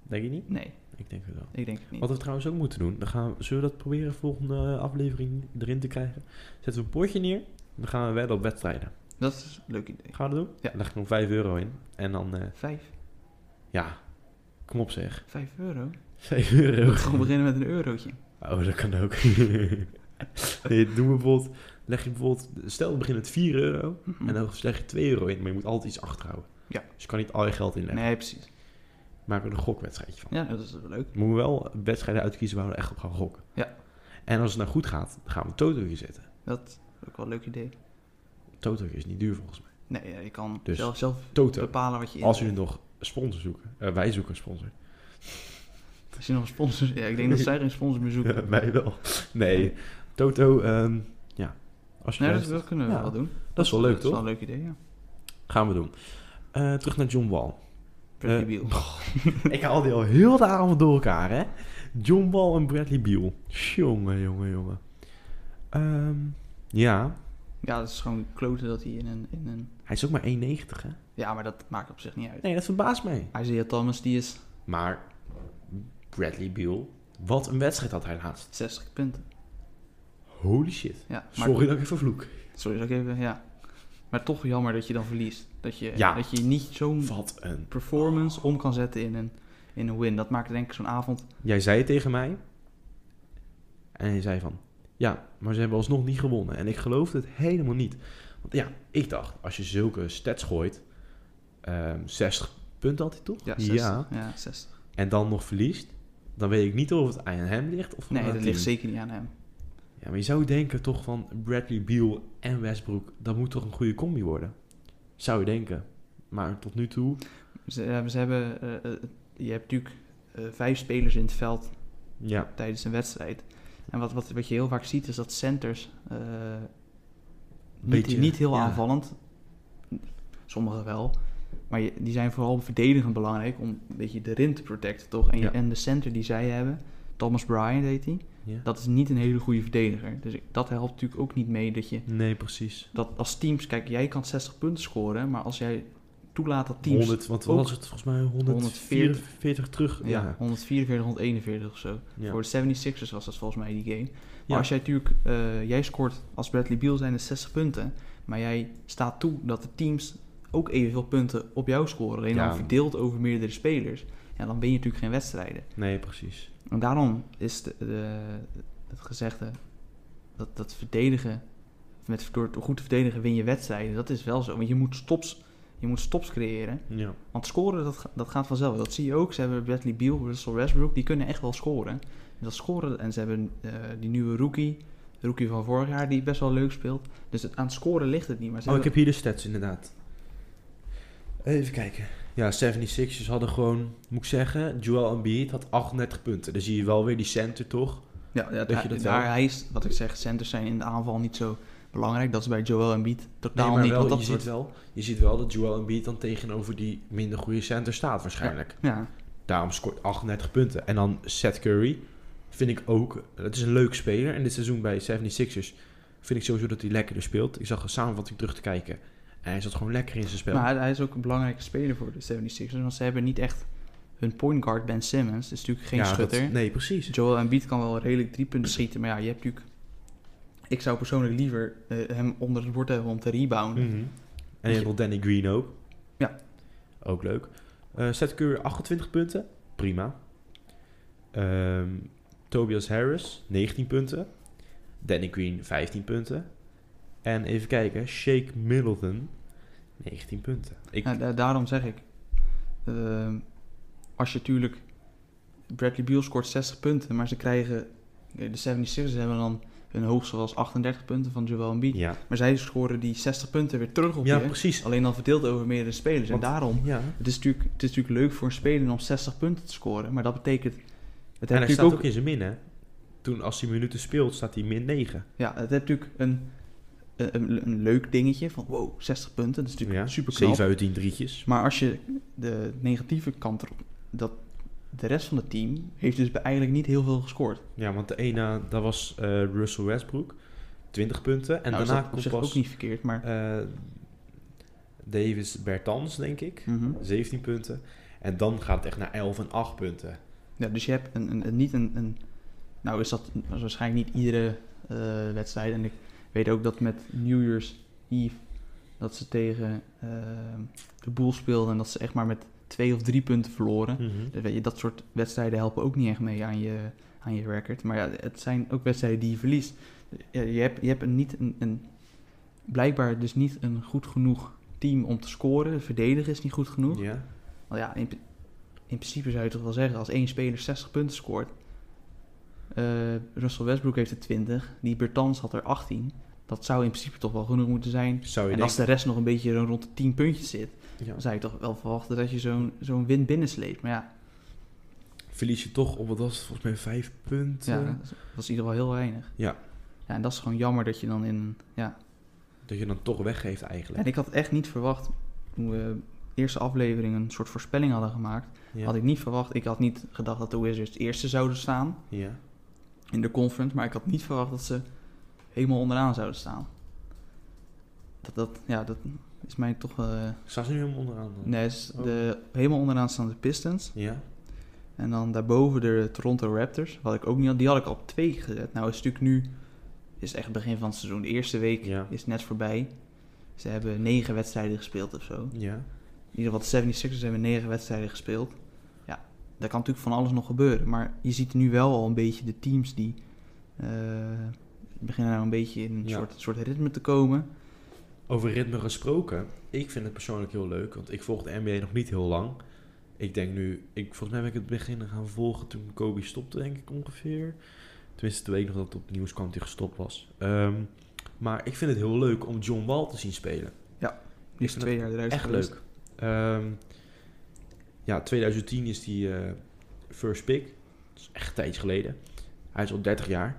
Denk je niet? nee, Ik denk het wel. ik denk het niet. Wat we trouwens ook moeten doen, dan gaan we, zullen we dat proberen volgende aflevering erin te krijgen? Zetten we een potje neer, dan gaan we wedden op wedstrijden. Dat is een leuk idee. Gaan we dat doen? Ja. Leg ik nog 5 euro in. En dan, eh, Vijf, ja, kom op zeg. vijf euro? 5 euro. Gewoon beginnen met een eurotje. Oh, dat kan ook. *laughs* nee, doen we bijvoorbeeld, leg je bijvoorbeeld, stel we beginnen met 4 euro. Mhm. En dan leg je 2 euro in, maar je moet altijd iets achterhouden. Ja. Dus je kan niet al je geld inleggen. Nee, precies. Maken we er een gokwedstrijdje van. Ja, dat is wel leuk. Moeten we wel wedstrijden uitkiezen waar we echt op gaan gokken. Ja. En als het nou goed gaat, dan gaan we Toto hier zetten. Dat is ook wel een leuk idee. Toto is niet duur volgens mij. Nee, ja, je kan Dus, zelf, zelf Toto. bepalen wat je in Als jullie nog een sponsor zoeken. eh, wij zoeken een sponsor. Als je nog een sponsor... Ja, ik denk dat zij geen sponsor meer zoeken. *laughs* Ja, mij wel. Nee, Toto, ehm, ja. Als je Nee, dat, kunnen we Ja. wel doen. dat is wel leuk, Dat is wel toch? een leuk idee, ja. Gaan we doen. Eh, terug naar John Wall. Bradley Eh, Beal. *laughs* Ik haal die al heel de avond door elkaar, hè? John Wall en Bradley Beal. Jongen, jongen, jongen. Ehm, ja, Ja, dat is gewoon kloten dat hij in een, in een... hij is ook maar 1,90, hè? Ja, maar dat maakt op zich niet uit. Nee, dat verbaast mij. Isaiah Thomas, die is Maar Bradley Beal, wat een wedstrijd had hij laatst. 60 punten. Holy shit. Ja, maar, Sorry dat ik even vloek. Sorry dat ik even... Ja. Maar toch jammer dat je dan verliest. Dat je, Ja. dat je niet zo'n een... performance om kan zetten in een, in een win. Dat maakt denk ik zo'n avond... Jij zei het tegen mij. En je zei van... Ja, maar ze hebben alsnog niet gewonnen. En ik geloofde het helemaal niet. Want ja, ik dacht, als je zulke stats gooit... ehm 60 punten had hij toch? Ja, 60. Ja, 60. En dan nog verliest... Dan weet ik niet of het aan hem ligt of Nee, dat ligt zeker niet aan hem. Ja, maar je zou denken toch van Bradley Beal en Westbrook... Dat moet toch een goede combi worden? Zou je denken. Maar tot nu toe... Ze, hebben... eh, eh, je hebt natuurlijk eh, vijf spelers in het veld Ja, tijdens een wedstrijd. En wat, wat, wat je heel vaak ziet is dat centers niet, Beetje, niet heel ja. aanvallend, sommigen wel, maar je, die zijn vooral verdedigend belangrijk om een beetje de rim te protecten, toch? En, je- Ja. en de center die zij hebben, Thomas Bryant heet hij, ja. dat is niet een hele goede verdediger. Dus dat helpt natuurlijk ook niet mee dat je Nee, precies. dat als teams, kijk, jij kan 60 punten scoren, maar als jij toelaat dat teams 100, want was het volgens mij 144 terug? ja, Ja, 144, 141 of zo. ja. Voor de 76ers was dat volgens mij die game. Maar als jij natuurlijk, eh, jij scoort als Bradley Beal zijn de 60 punten, maar jij staat toe dat de teams ook evenveel punten op jou scoren, alleen dan verdeeld over meerdere spelers, ja, dan ben je natuurlijk geen wedstrijden. Nee, precies. En daarom is de, de, het gezegde dat, dat verdedigen, met, door goed te verdedigen win je wedstrijden, dat is wel zo. Want je moet stops, je moet stops creëren. Ja. Want scoren, dat, dat gaat vanzelf. Dat zie je ook. Ze hebben Bradley Beal, Russell Westbrook, die kunnen echt wel scoren. Dat scoren, en ze hebben eh, die nieuwe rookie, de rookie van vorig jaar, die best wel leuk speelt. Dus het, aan het scoren ligt het niet. Maar ze Oh, ik heb hier de stats inderdaad. Even kijken. Ja, 76ers hadden gewoon, moet ik zeggen, Joel Embiid had 38 punten. Dan zie je wel weer die center, toch? ja, ja, dat je dat daar wel- hij is, wat ik zeg, centers zijn in de aanval niet zo belangrijk. Dat is bij Joel Embiid totaal Nee, niet. wel, dat je, ziet wel, je ziet wel dat Joel Embiid dan tegenover die minder goede center staat waarschijnlijk. Ja, Daarom scoort 38 punten. En dan Seth Curry vind ik ook, het is een leuk speler. En dit seizoen bij 76ers vind ik sowieso dat hij lekkerder speelt. Ik zag een samenvatting terug te kijken. Hij zat gewoon lekker in zijn spel. maar hij, is ook een belangrijke speler voor de 76ers. Want ze hebben niet echt hun point guard Ben Simmons. is natuurlijk geen Ja, dat- schutter. nee, precies. Joel Embiid kan wel redelijk drie punten schieten, maar ja, je hebt natuurlijk... Ik zou persoonlijk liever eh, hem onder het bord hebben om te rebounden. Mhm. En je hebt Danny Green ook. Ja. Ook leuk. Eh Seth Curry 28 punten. Prima. Ehm, Tobias Harris 19 punten. Danny Green 15 punten. En even kijken. Shake Middleton 19 punten. Ik, Ja, da- daarom zeg ik, ehm, als je natuurlijk... Bradley Beal scoort 60 punten, maar ze krijgen... eh, De 76ers hebben dan hun hoogste was 38 punten van Joel Embiid. ja. Maar zij scoren die 60 punten weer terug op ja, je. precies. Alleen dan verdeeld over meerdere spelers. Want- en daarom, Ja. het is, natuurlijk, het is natuurlijk leuk voor een speler om 60 punten te scoren. Maar dat betekent... Het En hij staat ook in zijn min, hè? Toen als hij minuten speelt, staat hij min 9. Ja, het heeft natuurlijk een, een, leuk dingetje van wow, 60 punten. Dat is natuurlijk Ja. super knap. 7 uit 10 drietjes. Maar als je de negatieve kant erop, dat de rest van het team heeft dus eigenlijk niet heel veel gescoord. Ja, want de ene, dat was eh, Russell Westbrook. 20 punten. En nou, daarna dat komt pas ook niet verkeerd, maar... eh, Davis Bertans, denk ik. Mhm. 17 punten. En dan gaat het echt naar 11 en 8 punten. Ja, dus je hebt een, een, een- niet een, een... Nou is dat waarschijnlijk niet iedere eh, wedstrijd. En ik weet ook dat met New Year's Eve... dat ze tegen eh, de Boel speelden... en dat ze echt maar met twee of drie punten verloren. Mhm. Weet je, dat soort wedstrijden helpen ook niet echt mee aan je, aan je record. Maar ja, het zijn ook wedstrijden die je verliest. Je hebt, je hebt een, niet een, een, blijkbaar dus niet een goed genoeg team om te scoren. Verdedigen is niet goed genoeg. Ja. Ja, in, in principe zou je toch wel zeggen, als één speler 60 punten scoort, Eh, Russell Westbrook heeft er 20. Die Bertans had er 18. Dat zou in principe toch wel genoeg moeten zijn. Zou je En als de rest nog een beetje rond de 10 puntjes zit, Ja. dan zou je toch wel verwachten dat je zo'n zo'n win binnensleept. Maar ja, Verlies je toch op, wat was het, volgens mij vijf punten. ja dat is- dat is in ieder geval heel weinig. Ja. ja. En dat is gewoon jammer dat je dan in... Ja. Dat je dan toch weggeeft eigenlijk. En ik had echt niet verwacht, toen we de eerste aflevering een soort voorspelling hadden gemaakt, ja. had ik niet verwacht, ik had niet gedacht dat de Wizards eerste zouden staan ja. in de conference, maar ik had niet verwacht dat ze helemaal onderaan zouden staan. Dat, dat, ja, dat is mij toch... eh Staan ze nu helemaal onderaan dan? nee, Oh. de, helemaal onderaan staan de Pistons. Ja. En dan daarboven de Toronto Raptors, wat ik ook niet had. Die had ik al op twee gezet. Nou is het natuurlijk nu, is echt het begin van het seizoen. De eerste week Ja. is net voorbij. Ze hebben negen wedstrijden gespeeld of zo. Ja. In ieder geval de 76ers hebben negen wedstrijden gespeeld. Ja, daar kan natuurlijk van alles nog gebeuren. Maar je ziet nu wel al een beetje de teams die eh, beginnen nou een beetje in een Ja. soort, soort ritme te komen. Over ritme gesproken. Ik vind het persoonlijk heel leuk, want ik volg de NBA nog niet heel lang. Ik denk nu, ik, volgens mij ben ik het begin gaan volgen toen Kobe stopte, denk ik ongeveer. Tenminste, de week nog dat het op het nieuws kwam dat hij gestopt was. Ehm, maar ik vind het heel leuk om John Wall te zien spelen. Die is twee jaar eruit Echt geweest. leuk. Ehm, ja, 2010 is die eh, first pick. Dat is echt een tijdje geleden. Hij is al 30 jaar.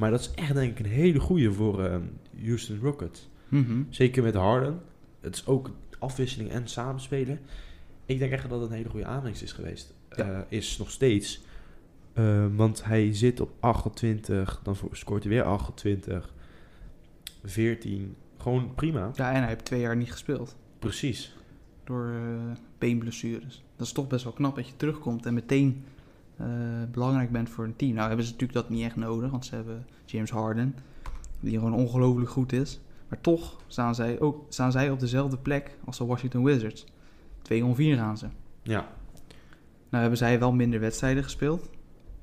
Maar dat is echt denk ik een hele goede voor ehm, Houston Rockets. Mhm. Zeker met Harden. Het is ook afwisseling en samenspelen. Ik denk echt dat het een hele goede aanwinst is geweest. Ja. Eh, is nog steeds. Eh, want hij zit op 28. Dan scoort hij weer 28. 14. Gewoon prima. Ja, en hij heeft twee jaar niet gespeeld. Precies. door beenblessures. Dat is toch best wel knap dat je terugkomt en meteen eh, belangrijk bent voor een team. Nou hebben ze natuurlijk dat niet echt nodig, want ze hebben James Harden, die gewoon ongelooflijk goed is. Maar toch staan zij, ook, staan zij op dezelfde plek als de Washington Wizards. 2 om 4 gaan ze. Ja. Nou hebben zij wel minder wedstrijden gespeeld.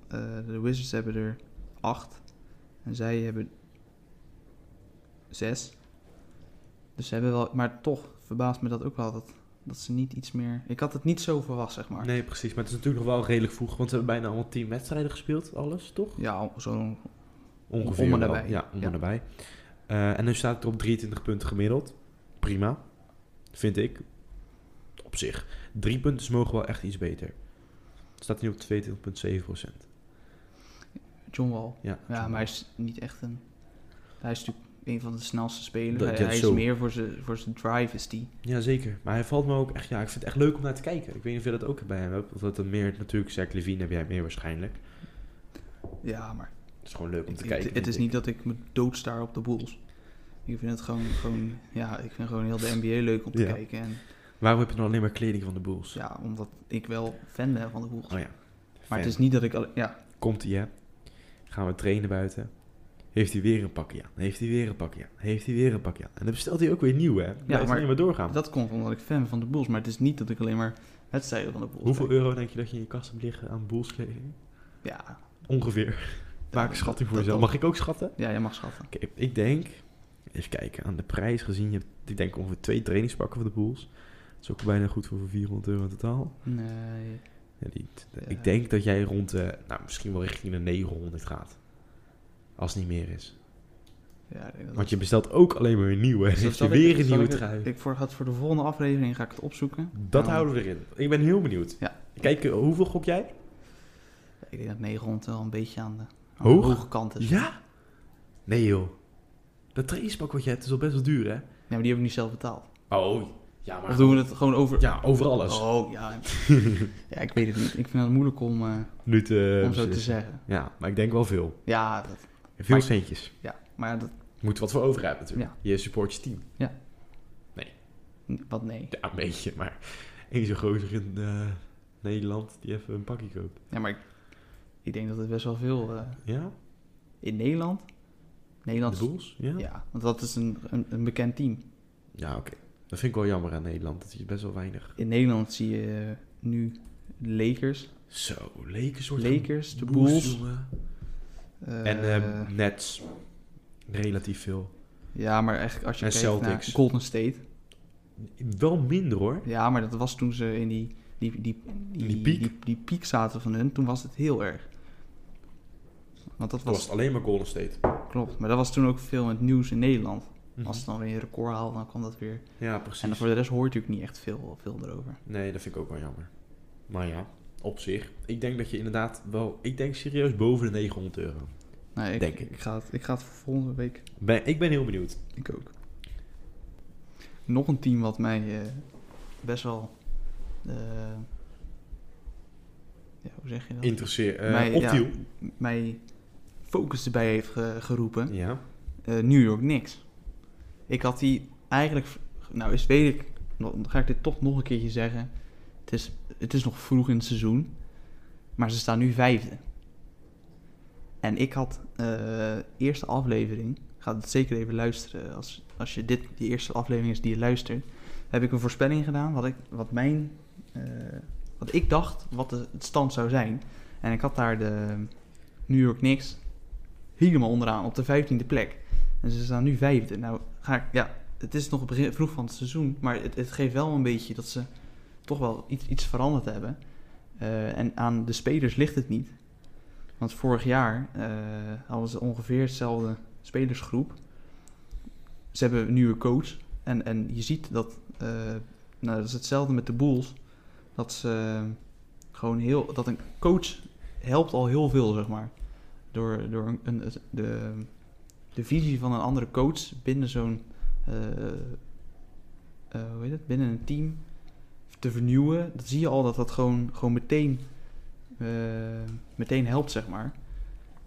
Eh, de Wizards hebben er 8 en zij hebben 6. Dus ze hebben wel, maar toch verbaast me dat ook wel dat, dat ze niet iets meer. Ik had het niet zo verwacht, zeg maar. Nee, precies. Maar het is natuurlijk nog wel redelijk vroeg. Want ze hebben bijna allemaal 10 wedstrijden gespeeld. Alles, toch? Ja, zo'n. Ongeveer Om en wel. nabij. Ja, om Ja. en nabij. Eh, en nu staat het op 23 punten gemiddeld. Prima. Vind ik. Op zich. Drie punten mogen wel echt iets beter. Staat nu op 22,7 procent. John Wall. Ja, Ja, maar hij is niet echt een. Hij is natuurlijk een van de snelste spelers. Dat- hij is zo. meer voor zijn, voor zijn drive, is die. Ja, zeker. Maar hij valt me ook echt... Ja, ik vind het echt leuk om naar te kijken. Ik weet niet of je dat ook bij hem hebt. Of dat dan meer... Natuurlijk, Zach Levine heb jij meer waarschijnlijk. Ja, maar. Het is gewoon leuk om te kijken. het is ik. niet dat ik me doodstaar op de Bulls. Ik vind het gewoon, gewoon. Ja, ik vind gewoon heel de NBA leuk om te Ja. kijken. En Waarom heb je dan alleen maar kleding van de Bulls? ja, omdat ik wel fan ben van de Bulls. Oh ja. maar het is niet dat ik. Al, ja, Komt hij, hè? Gaan we trainen buiten. Heeft hij weer een pakje aan? Heeft hij weer een pakje aan? Heeft hij weer een pakje aan? En dan bestelt hij ook weer nieuw, hè? Blijft maar- maar doorgaan. dat komt omdat ik fan van de Bulls. Maar het is niet dat ik alleen maar wedstrijden van de Bulls Hoeveel euro denk je dat je in je kast hebt liggen aan Bulls kleding? Ja, Ongeveer. Maak een schatting voor jezelf. Mag ik ook schatten? ja, je mag schatten. Oké, ik denk... Even kijken, aan de prijs gezien. Je hebt, ik denk ongeveer twee trainingspakken voor de Bulls. Dat is ook bijna goed voor 400 euro in totaal. Nee. Ja, Ja. Ik denk dat jij rond de... Nou, misschien wel richting de 900 gaat. Als het niet meer is. Ja, ik denk dat Want je bestelt ook alleen maar een nieuwe. En Dus heeft je ik- weer een zal nieuwe trui. Ik voor, het voor de volgende aflevering ga ik het opzoeken. Dat Nou, houden we erin. Ik ben heel benieuwd. Ja. Kijk, eh, hoeveel gok jij? Ik denk dat 900 wel een beetje aan de, aan Hoog? de hoge kant is. Ja? Nee joh. Dat trainingspak wat je hebt is al best wel duur, hè? Ja, maar die heb ik niet zelf betaald. Oh, ja maar... Of doen we het gewoon over... Ja, over alles. Oh, ja. *laughs* ja, ik weet het niet. Ik vind het moeilijk om, eh, Nu te om zo te zeggen. Ja, maar ik denk wel veel. Ja, dat, Veel Maar- centjes. ja, maar dat... Je moet wat voor over hebben natuurlijk. Ja. Je support je team. Wat nee. Ja, een beetje, maar... één zo'n gozer in eh, Nederland die even een pakje koopt. Ja, maar ik, ik denk dat het best wel veel... eh, Ja? in Nederland? Nederland De Bulls? Ja? Ja, want dat is een, een, een bekend team. Ja, oké. Dat vind ik wel jammer aan Nederland. Dat is best wel weinig. In Nederland zie je nu Lakers. Zo, Lakers wordt Lakers, de Bulls, Bulls. jongen. En eh, Nets. Relatief veel. ja, maar echt als je en kijkt Celtics. naar Golden State. Wel minder hoor. Ja, maar dat was toen ze in die, die, die, die, die piek? Die, die piek zaten van hun. Toen was het heel erg. Want dat was was, alleen maar Golden State. klopt. Maar dat was toen ook veel in het nieuws in Nederland. Mhm. Als het dan weer een record haalde, dan kwam dat weer. Ja, precies. En voor de rest hoor je natuurlijk niet echt veel, veel erover. Nee, dat vind ik ook wel jammer. Maar ja, op zich. Ik denk dat je inderdaad wel... Ik denk serieus boven de 900 euro. Nee, ik, Denk ik. ik. ga het, ik ga het volgende week. Ben, ik ben heel benieuwd. Ik ook. Nog een team wat mij eh, best wel. eh, ja, hoe zeg je dat? Interesseer... eh mij, ja, mij focus erbij heeft ge- geroepen. Ja. New York Knicks. Ik had die eigenlijk, nou is weet ik, dan ga ik dit toch nog een keertje zeggen. Het is, het is nog vroeg in het seizoen, maar ze staan nu vijfde. En ik had eh eerste aflevering, ga het zeker even luisteren als, als je dit, die eerste aflevering is die je luistert, heb ik een voorspelling gedaan wat ik, wat mijn, eh, wat ik dacht wat de, het stand zou zijn. En ik had daar de New York Knicks helemaal onderaan op de vijftiende plek. En ze staan nu vijfde. Nou, ga ik, ja, het is nog vroeg van het seizoen, maar het, het geeft wel een beetje dat ze toch wel iets, iets veranderd hebben. Eh, en aan de spelers ligt het niet. Want vorig jaar eh, hadden ze ongeveer hetzelfde spelersgroep. Ze hebben een nieuwe coach. En, en je ziet dat, eh, nou, dat is hetzelfde met de Bulls. Dat ze gewoon heel, dat een coach helpt al heel veel, zeg maar. Door, door een, de, de visie van een andere coach binnen zo'n, eh, hoe heet het, binnen een team te vernieuwen. Dat zie je al dat dat gewoon, gewoon meteen, eh, meteen helpt, zeg maar.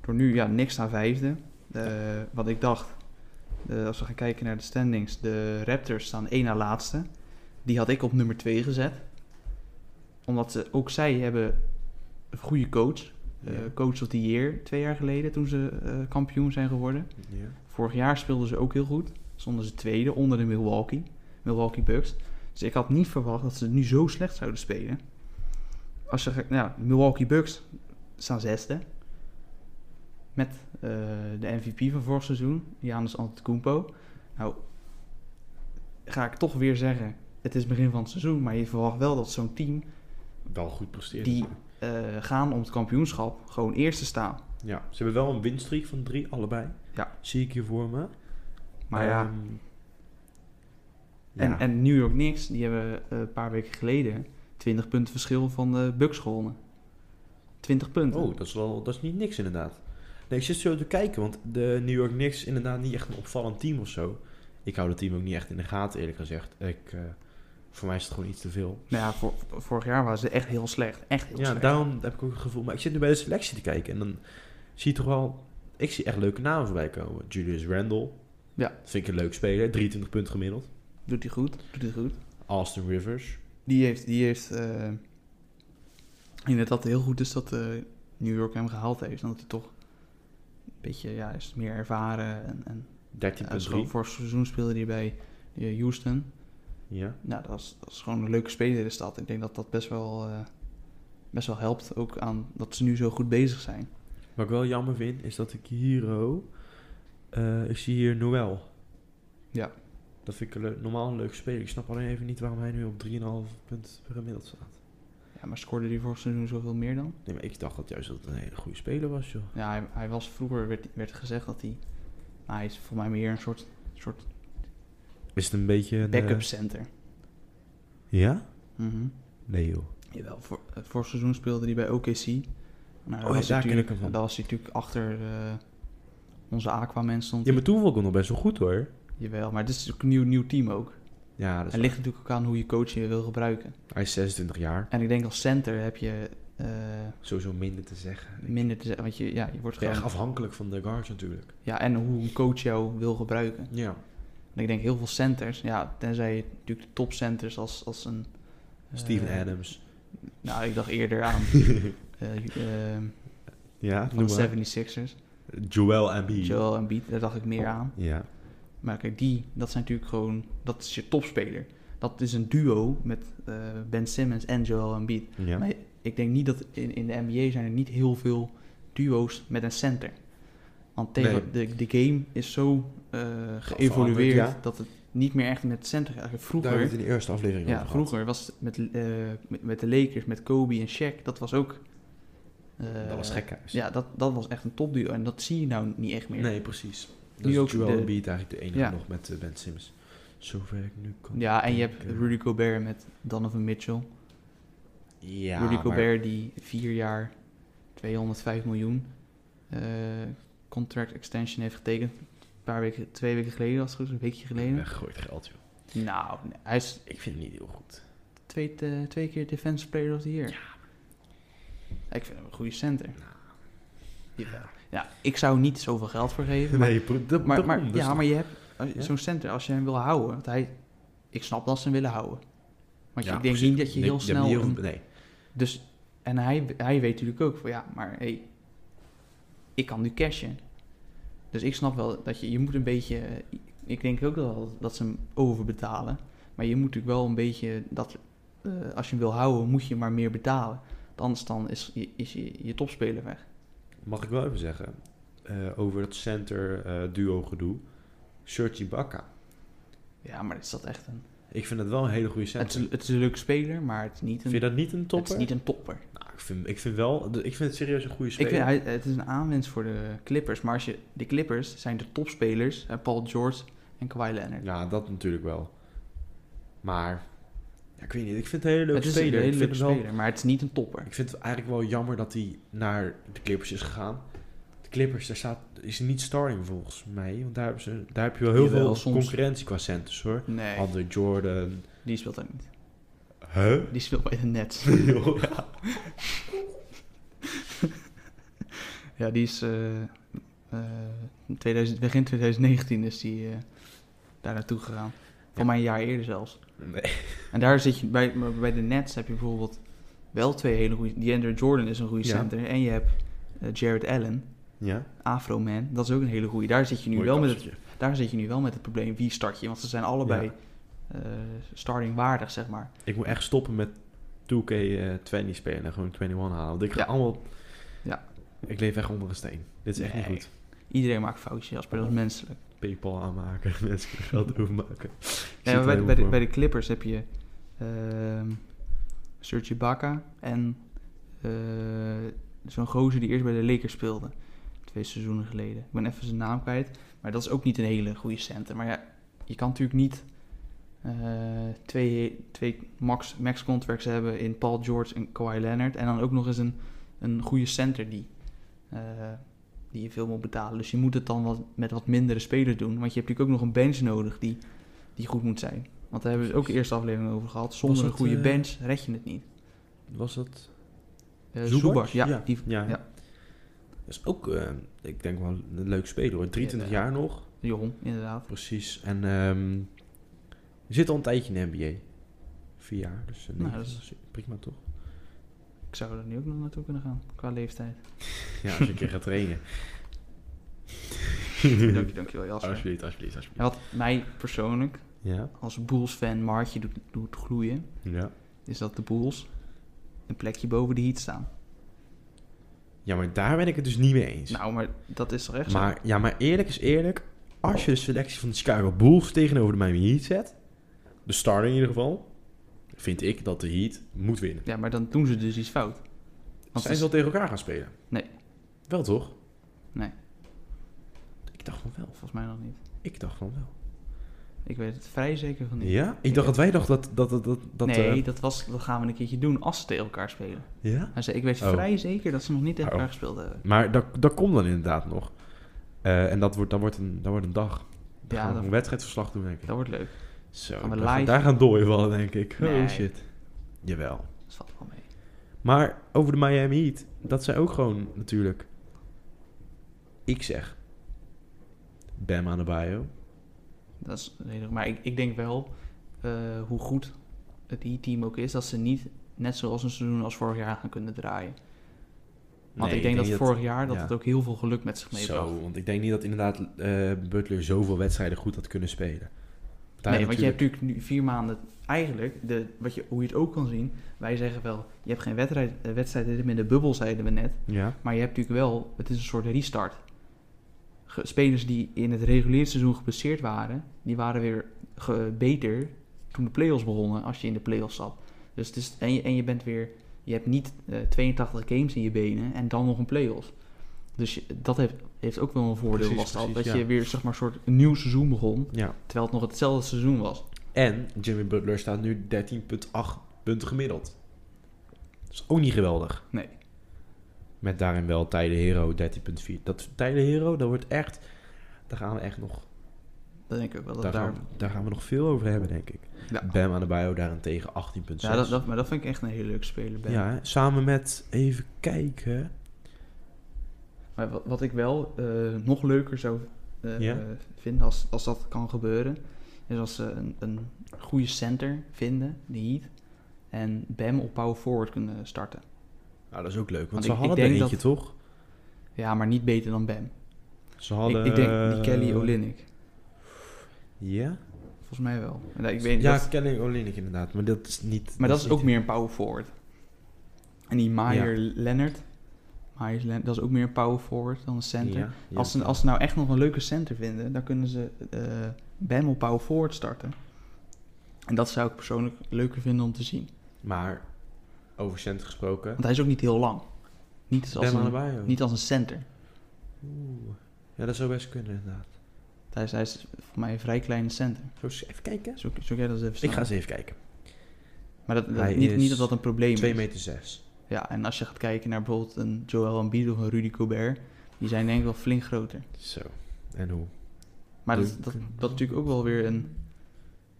Door nu, ja, niks naar vijfde. Eh, wat ik dacht, eh, als we gaan kijken naar de standings, de Raptors staan één na laatste. Die had ik op nummer 2 gezet. Omdat ze, ook zij hebben een goede coach. Ja. coach of the year, twee jaar geleden toen ze kampioen zijn geworden. Ja. Vorig jaar speelden ze ook heel goed. Stonden ze tweede onder de Milwaukee, Milwaukee Bucks. Dus ik had niet verwacht dat ze nu zo slecht zouden spelen. Als je, nou, de Milwaukee Bucks staan zesde. Met eh, de MVP van vorig seizoen, Giannis Antetokounmpo. Nou, ga ik toch weer zeggen, het is begin van het seizoen. Maar je verwacht wel dat zo'n team Wel goed presteert. die eh, gaan om het kampioenschap gewoon eerste staan. Ja, ze hebben wel een winstreek van drie, allebei. Ja. Zie ik hier voor me. Maar ja, Ehm, En, en New York Knicks, die hebben eh, een paar weken geleden 20 punten verschil van de Bucks gewonnen. 20 punten. Oh, dat is, wel, dat is niet niks inderdaad. Nee, ik zit zo te kijken, want de New York Knicks inderdaad niet echt een opvallend team of zo. Ik hou dat team ook niet echt in de gaten, eerlijk gezegd. Ik, eh, voor mij is het gewoon iets te veel. Nou ja, vor- vorig jaar waren ze echt heel slecht. Echt heel Ja, slecht. daarom heb ik ook het gevoel. Maar ik zit nu bij de selectie te kijken en dan zie je toch wel... Ik zie echt leuke namen voorbij komen. Julius Randle. Ja. Dat vind ik een leuk speler. 23 punten gemiddeld. Doet hij goed, doet hij goed. Austin Rivers. Die heeft, die heeft eh, dat dat heel goed is dat eh, New York hem gehaald heeft. Omdat hij toch een beetje, ja, is meer ervaren. En, en ja, is 13,3. gewoon vorig seizoen speelde hij bij eh, Houston. Ja. Nou, dat is, dat is gewoon een leuke speler in de stad. Ik denk dat dat best wel, best wel helpt. Ook aan dat ze nu zo goed bezig zijn. Wat ik wel jammer vind, is dat ik hier... oh, ik zie hier Noel. Ja. Dat vind ik een leuk- normaal een leuke speler. Ik snap alleen even niet waarom hij nu op 3,5 punt gemiddeld staat. Ja, maar scoorde hij vorig seizoen zoveel meer dan? Nee, maar ik dacht dat juist dat het een hele goede speler was, joh. Ja, hij, hij was vroeger, werd, werd gezegd dat hij... Nou, hij is voor mij meer een soort, soort Is het een beetje een... eh, backup center. ja? Mhm. Nee, joh. Jawel, voor, het vorig seizoen speelde hij bij OKC. Nou, daar, ja, was daar hij ken ik natuurlijk, hem van. daar was hij natuurlijk achter eh, onze Aquaman stond. Ja, maar toen vond ik hem nog best wel goed, hoor. Jawel, maar dit is ook een nieuw, nieuw team ook. Ja, dat is Het ligt natuurlijk ook aan hoe je coach je wil gebruiken. Hij is 26 jaar. En ik denk als center heb je eh, Sowieso minder te zeggen. minder te zeggen. Want je, ja, je wordt gewoon... echt afhankelijk van de guards natuurlijk. Ja, en hoe een coach jou wil gebruiken. Ja. En ik denk heel veel centers, ja, tenzij je natuurlijk de topcenters als, als een... eh, Steven Adams. Nou, ik dacht eerder aan *laughs* eh, Ja, van de maar. 76ers. Joel Embiid. Joel Embiid, daar dacht ik meer aan. Ja. Maar kijk, die, dat zijn natuurlijk gewoon, dat is je topspeler. Dat is een duo met eh, Ben Simmons en Joel Embiid. Ja. Maar ik denk niet dat in, in de NBA zijn er niet heel veel duo's met een center. Want tegen de, de game is zo eh, geëvolueerd ja. dat het niet meer echt met center gaat. Daar Vroeger, het in de eerste aflevering ja, vroeger was het met, eh, met, met de Lakers, met Kobe en Shaq, dat was ook dat was gekhuis. Ja, dat, dat was echt een topduo. En dat zie je nou niet echt meer. Nee, precies. Nu Dus ook Joel de- Embiid eigenlijk de enige Ja. nog met eh, Ben Simmons. Zover ik nu kan Ja, en je hebt. Rudy Gobert met Donovan Mitchell. Ja, Rudy maar- Gobert die vier jaar 205 miljoen eh, contract extension heeft getekend. Een paar weken, twee weken geleden, als het goed is, een weekje geleden. Weggegooid geld, joh. Nou, hij is Ik vind het niet heel goed. twee, eh, twee keer Defense Player of the Year. Ik vind hem een goede center. Jawel. Ja, ik zou niet zoveel geld voor geven. Maar, Nee, dat, maar, maar, dus ja, maar je hebt Ja? zo'n center, als je hem wil houden, want hij, ik snap dat ze hem willen houden. Want Ja, ik denk precies. niet dat je heel ja, snel... een- nee. dus, en hij, hij weet natuurlijk ook van ja, maar hey, ik kan nu cashen. Dus ik snap wel dat je, je moet een beetje, ik denk ook wel dat ze hem overbetalen. Maar je moet natuurlijk wel een beetje, dat, eh, als je hem wil houden, moet je maar meer betalen. Want Anders dan is, is je, je topspeler weg. Mag ik wel even zeggen, eh, over het center eh, duo gedoe. Serge Ibaka. Ja, maar is dat echt een... Ik vind het wel een hele goede Het center. het is een leuke speler, maar het is niet een, Vind je dat niet een het topper? is niet een topper. Nou, ik, vind, ik vind wel, ik vind het serieus een goede Ik speler. vind, hij, het is een aanwinst voor de Clippers. Maar als je, de Clippers zijn de topspelers. eh, Paul George en Kawhi Leonard. Ja, dat natuurlijk wel. Maar, ja, ik weet niet, ik vind het een hele leuke het is speler. een hele leuke hem wel, speler, maar het is niet een topper. ik vind het eigenlijk wel jammer dat hij naar de Clippers is gegaan. De Clippers, daar staat, is hij niet starting volgens mij. Want daar, hebben ze, daar heb je wel heel Jawel, veel soms. concurrentie qua centers hoor. Nee, Andre Jordan. die speelt ook niet. Huh? Die speelt bij de Nets. *laughs* Joh. ja, die is... eh, eh, 2000, begin 2019 is die eh, daar naartoe gegaan. Voor mij een jaar eerder zelfs. Nee. En daar zit je... Bij, bij de Nets heb je bijvoorbeeld wel twee hele goede... DeAndre Jordan is een goede center. En je hebt eh, Jared Allen, Ja? Afro-man. Dat is ook een hele goede. Daar zit je nu wel met het daar zit je nu wel met het probleem, wie start je? Want ze zijn allebei eh, starting waardig, zeg maar. Ik moet echt stoppen met 2K20 spelen en gewoon 21 halen. Want ik ga Ja. allemaal... Ja. Ik leef echt onder een steen. Dit is echt Nee. niet goed. Iedereen maakt foutjes, als dat is menselijk. Paypal aanmaken, *laughs* mensen kunnen geld *laughs* overmaken. Maar bij, wel bij, de, bij me. de Clippers heb je ehm Serge Ibaka en eh, zo'n gozer die eerst bij de Lakers speelde. Twee seizoenen geleden. Ik ben even zijn naam kwijt. Maar dat is ook niet een hele goede center. Maar ja, je kan natuurlijk niet eh, twee, twee max, max contracts hebben in Paul George en Kawhi Leonard. En dan ook nog eens een, een goede center die, eh, die je veel moet betalen. Dus je moet het dan wat, met wat mindere spelers doen. Want je hebt natuurlijk ook nog een bench nodig die, die goed moet zijn. Want daar hebben we het ook de eerste aflevering over gehad. Zonder een goede eh, bench red je het niet. Was dat... Uh, ja. Ja, Die, ja. ja. Dat is ook, eh, ik denk wel een leuk speler hoor. 23 Ja. jaar nog. Jong, inderdaad. Precies. En ehm je zit al een tijdje in de NBA. Vier jaar. Dus Nou, dat is prima toch? Ik zou er nu ook nog naartoe kunnen gaan, qua leeftijd. Ja, als je een keer gaat trainen. *laughs* Dank je, dankjewel Jasper. Alsjeblieft, alsjeblieft, alsjeblieft. En wat mij persoonlijk, Ja, als Bulls-fan, maar hartje doet, doet gloeien, ja. is dat de Bulls een plekje boven de Heat staan. Ja, maar daar ben ik het dus niet mee eens. Nou, maar dat is toch echt zo? maar, ja, maar eerlijk is eerlijk. Als je de selectie van de Chicago Bulls tegenover de Miami Heat zet, de starter in ieder geval, vind ik dat de Heat moet winnen. Ja, maar dan doen ze dus iets fout. Want Zijn ze wel tegen elkaar gaan spelen? Nee. Wel toch? Nee, Ik dacht van wel. volgens mij nog niet. Ik dacht van wel. Ik weet het vrij zeker van niet. Ja? Ik dacht dat wij dachten dat... dat, dat, dat, dat nee, eh, dat, was, dat gaan we een keertje doen als ze tegen elkaar spelen. ja? Hij zei, ik weet Oh. vrij zeker dat ze nog niet tegen Oh. elkaar gespeeld hebben. Maar dat, dat komt dan inderdaad nog. Eh, en dat wordt, dat, wordt een, dat wordt een dag. Dan Ja, gaan we dat- een wedstrijdverslag doen, denk ik. Dat wordt leuk. Zo, gaan we daar, live- daar gaan dooien vallen, denk ik. Nee. Oh shit. Jawel. Dat valt wel mee. Maar over de Miami Heat, dat zijn ook gewoon natuurlijk... Ik zeg... Bam aan de bio. Dat is redelijk. Maar ik, ik denk wel, eh, hoe goed het E-team ook is, dat ze niet net zoals een seizoen als vorig jaar gaan kunnen draaien. Want Nee, ik denk dat vorig jaar dat ja. het ook heel veel geluk met zich meebracht. Zo, want ik denk niet dat inderdaad eh, Butler zoveel wedstrijden goed had kunnen spelen. Nee, want je hebt natuurlijk nu vier maanden. Eigenlijk, de, wat je, hoe je het ook kan zien, wij zeggen wel, je hebt geen wedstrijd, eh, wedstrijd in de bubbel, zeiden we net. Ja, Maar je hebt natuurlijk wel, het is een soort restart. Spelers die in het reguliere seizoen geblesseerd waren, die waren weer beter toen de play-offs begonnen, als je in de play-offs zat. Dus het is, en, je, en je bent weer je hebt niet eh, 82 games in je benen en dan nog een play-offs. Dus dat heeft, heeft ook wel een voordeel Precies, was dat, precies, dat ja. je weer zeg maar een soort een nieuw seizoen begon, Ja. terwijl het nog hetzelfde seizoen was. En Jimmy Butler staat nu 13,8 punten gemiddeld. Dat is ook niet geweldig. Nee. Met daarin wel Tyler Hero 13,4. Dat Tyler Hero, dat wordt echt... Daar gaan we echt nog... Dat denk ik ook wel. Dat Daar, daar, gaan, we- daar gaan we nog veel over hebben, denk ik. ja. Bam aan de bio daarentegen 18,6. Ja, dat, dat, maar dat vind ik echt een hele leuke speler. Ben. Ja, samen met... Even kijken... Maar wat, wat ik wel eh, nog leuker zou eh, Ja? vinden als, als dat kan gebeuren, is als ze een, een goede center vinden, de Heat, en Bam op power forward kunnen starten. Nou, dat is ook leuk. Want, Want ze ik- ik hadden er denk eentje, toch? Ja, maar niet beter dan Bam. Ze hadden... ik, ik denk die Kelly eh, Olynyk. Ja? Volgens mij wel. En dat- ik weet, Ja, dat- Kelly Olynyk inderdaad. Maar dat is niet... maar dat is ook niet- meer een power forward. En die Meyer Leonard, Dat is ook meer een power forward dan een center. Ja, ja. Als, ze, als ze nou echt nog een leuke center vinden, dan kunnen ze eh Bam op power forward starten. En dat zou ik persoonlijk leuker vinden om te zien. Maar, over cent gesproken... Want hij is ook niet heel lang. Niet als, Bam de een, niet als een center. Oeh. Ja, dat zou best kunnen inderdaad. Hij is, hij is voor mij een vrij kleine center. Zo eens even kijken. Zoek, zoek jij dat eens even Ik ga eens even kijken. Maar dat, niet, is niet dat dat een probleem 2 is. meter 6. Ja, en als je gaat kijken naar bijvoorbeeld een Joel Embiid of een Rudy Gobert, die zijn denk ik wel flink groter. Zo. En hoe? Maar dat, dat, dat is natuurlijk ook wel weer een...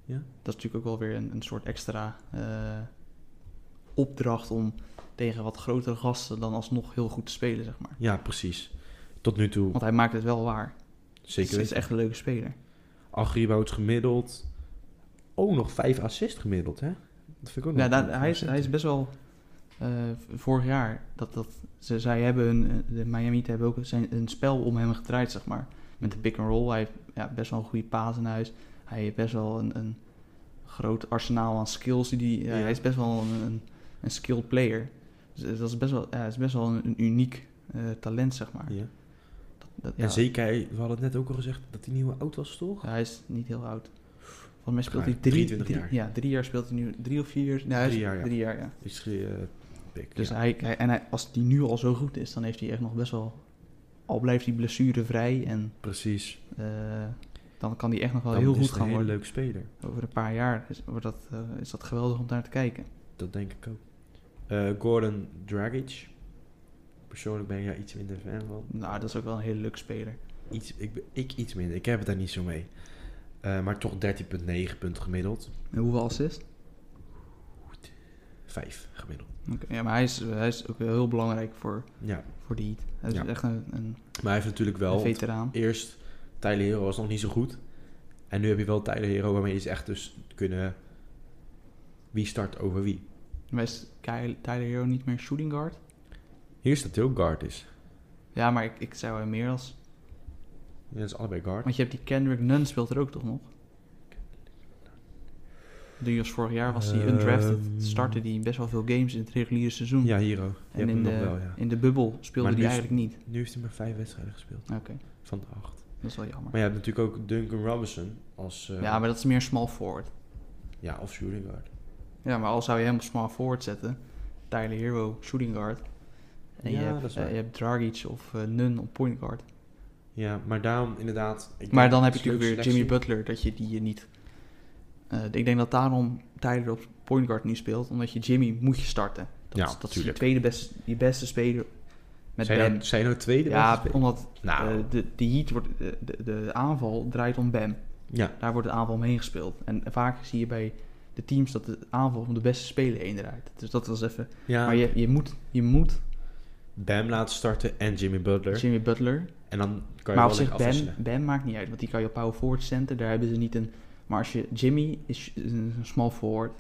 Ja? Dat is natuurlijk ook wel weer een, een soort extra eh, opdracht om tegen wat grotere gasten dan alsnog heel goed te spelen, zeg maar. Ja, precies. Tot nu toe Want hij maakt het wel waar. zeker Het is echt een leuke speler. 8 rebounds gemiddeld. Oh, nog 5 assists gemiddeld, hè? Dat vind ik ook Ja, nog daar- hij, is, hij is best wel... eh, vorig jaar, dat, dat, ze, zij hebben een, de Miami hebben ook zijn, een spel om hem gedraaid, zeg maar. Met de pick and roll. Hij heeft ja, best wel een goede paas in huis. Hij heeft best wel een, een groot arsenaal aan skills. Die, die, ja, Ja. Hij is best wel een, een, een skilled player. Dus dat is best wel, ja, is best wel een, een uniek eh, talent, zeg maar. Ja. Dat, ja, En zeker, hij- we hadden het net ook al gezegd dat hij nieuwe oud was, toch? ja, hij is niet heel oud. Volgens mij speelt hij drie, 23 drie- jaar. Ja, drie jaar speelt hij nu. Drie of vier jaar? Nee, Drie jaar, ja. Drie jaar, ja. Is uh, Dus ja. hij, hij- en hij, als die nu al zo goed is, dan heeft hij echt nog best wel... Al blijft hij blessurevrij en Precies. eh, dan kan hij echt nog wel Dan heel is goed een gaan worden. leuke speler. Over een paar jaar is, wordt dat, eh, is dat geweldig om naar te kijken. Dat denk ik ook. Eh, Gordon Dragic. Persoonlijk ben ik daar iets minder fan van. Nou, dat is ook wel een hele leuke speler. Iets, ik, ik iets minder. Ik heb het daar niet zo mee. Maar toch 13,9 punten gemiddeld. En hoeveel assist? 5 gemiddeld. Ja, maar hij is, hij is ook heel belangrijk voor, Ja. voor de Heat. Hij is Ja. echt een, een, Maar hij heeft natuurlijk wel... veteraan. Eerst, Tyler Hero was nog niet zo goed. En nu heb je wel Tyler Hero waarmee je echt dus kunnen... Wie start over wie. Maar is Tyler Hero niet meer shooting guard? Hier staat hij ook guard is. Ja, maar ik, ik zou hem meer als... Ja, dat is allebei guard. Want je hebt die Kendrick Nunn speelt er ook toch nog? Die was vorig jaar was hij undrafted. Ehm. Startte hij best wel veel games in het reguliere seizoen. Ja, Hero. Je en hebt in de, wel, ja. in de bubbel speelde hij eigenlijk niet. Nu heeft hij maar vijf wedstrijden gespeeld. Oké, Van de acht. dat is wel jammer. Maar je hebt natuurlijk ook Duncan Robinson als... eh, ja, maar dat is meer small forward. ja, of shooting guard. Ja, maar al zou je hem op small forward zetten, Tyler Hero shooting guard. En je, Ja, hebt, dat is eh, waar. je hebt Dragic of eh, Nunn op point guard. Ja, maar daarom inderdaad... ik Maar dan heb je natuurlijk weer Jimmy. Butler, dat je die je niet... Eh, ik denk dat daarom Tyler op point guard nu speelt, omdat je Jimmy moet je starten. Dat Ja, is, dat is je tweede beste, je beste speler met Zijn Bam. nou, zijn nou tweede ja, beste omdat Nou, eh, de, de Heat wordt, de, de, de aanval draait om Bam. ja. Daar wordt de aanval omheen gespeeld. En vaak zie je bij de teams dat de aanval om de beste speler heen draait. Dus dat was even... ja. Maar je, je, moet, je moet Bam laten starten en Jimmy Butler. Jimmy Butler... En dan kan je Maar op wel zich, lekker Bam, afwisselen. Bam maakt niet uit, want die kan je op power forward center. Daar hebben ze niet een... Maar als je... Jimmy is een small forward.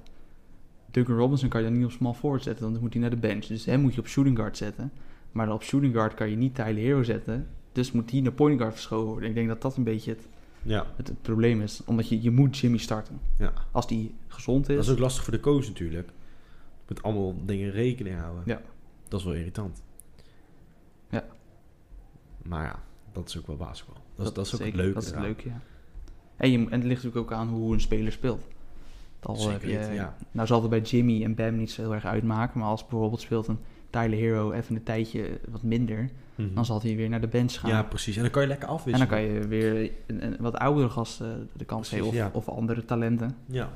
Duncan Robinson kan je dan niet op small forward zetten, dan moet hij naar de bench. Dus hem moet je op shooting guard zetten. Maar dan op shooting guard kan je niet Tyler Hero zetten. Dus moet hij naar point guard verschoven worden. Ik denk dat dat een beetje het, Ja, het, het probleem is. Omdat je, je moet Jimmy starten. ja. Als die gezond is. Dat is ook lastig voor de coach natuurlijk. Met allemaal dingen rekening houden. Ja. Dat is wel irritant. Ja. Maar ja, dat is ook wel basketbal. Dat, is- dat is ook zeker, het leuke. Dat is het leuke, ja. En, je, en het ligt natuurlijk ook aan hoe een speler speelt. Al Zeker heb je, weten, ja. Nou zal het bij Jimmy en Bam niet zo heel erg uitmaken, maar als bijvoorbeeld speelt een Tyler Hero even een tijdje wat minder, Mhm. dan zal hij weer naar de bench gaan. Ja, precies. En dan kan je lekker en afwisselen. dan kan je weer een, een wat oudere gasten de kans Precies, geven of, ja. of andere talenten. Ja.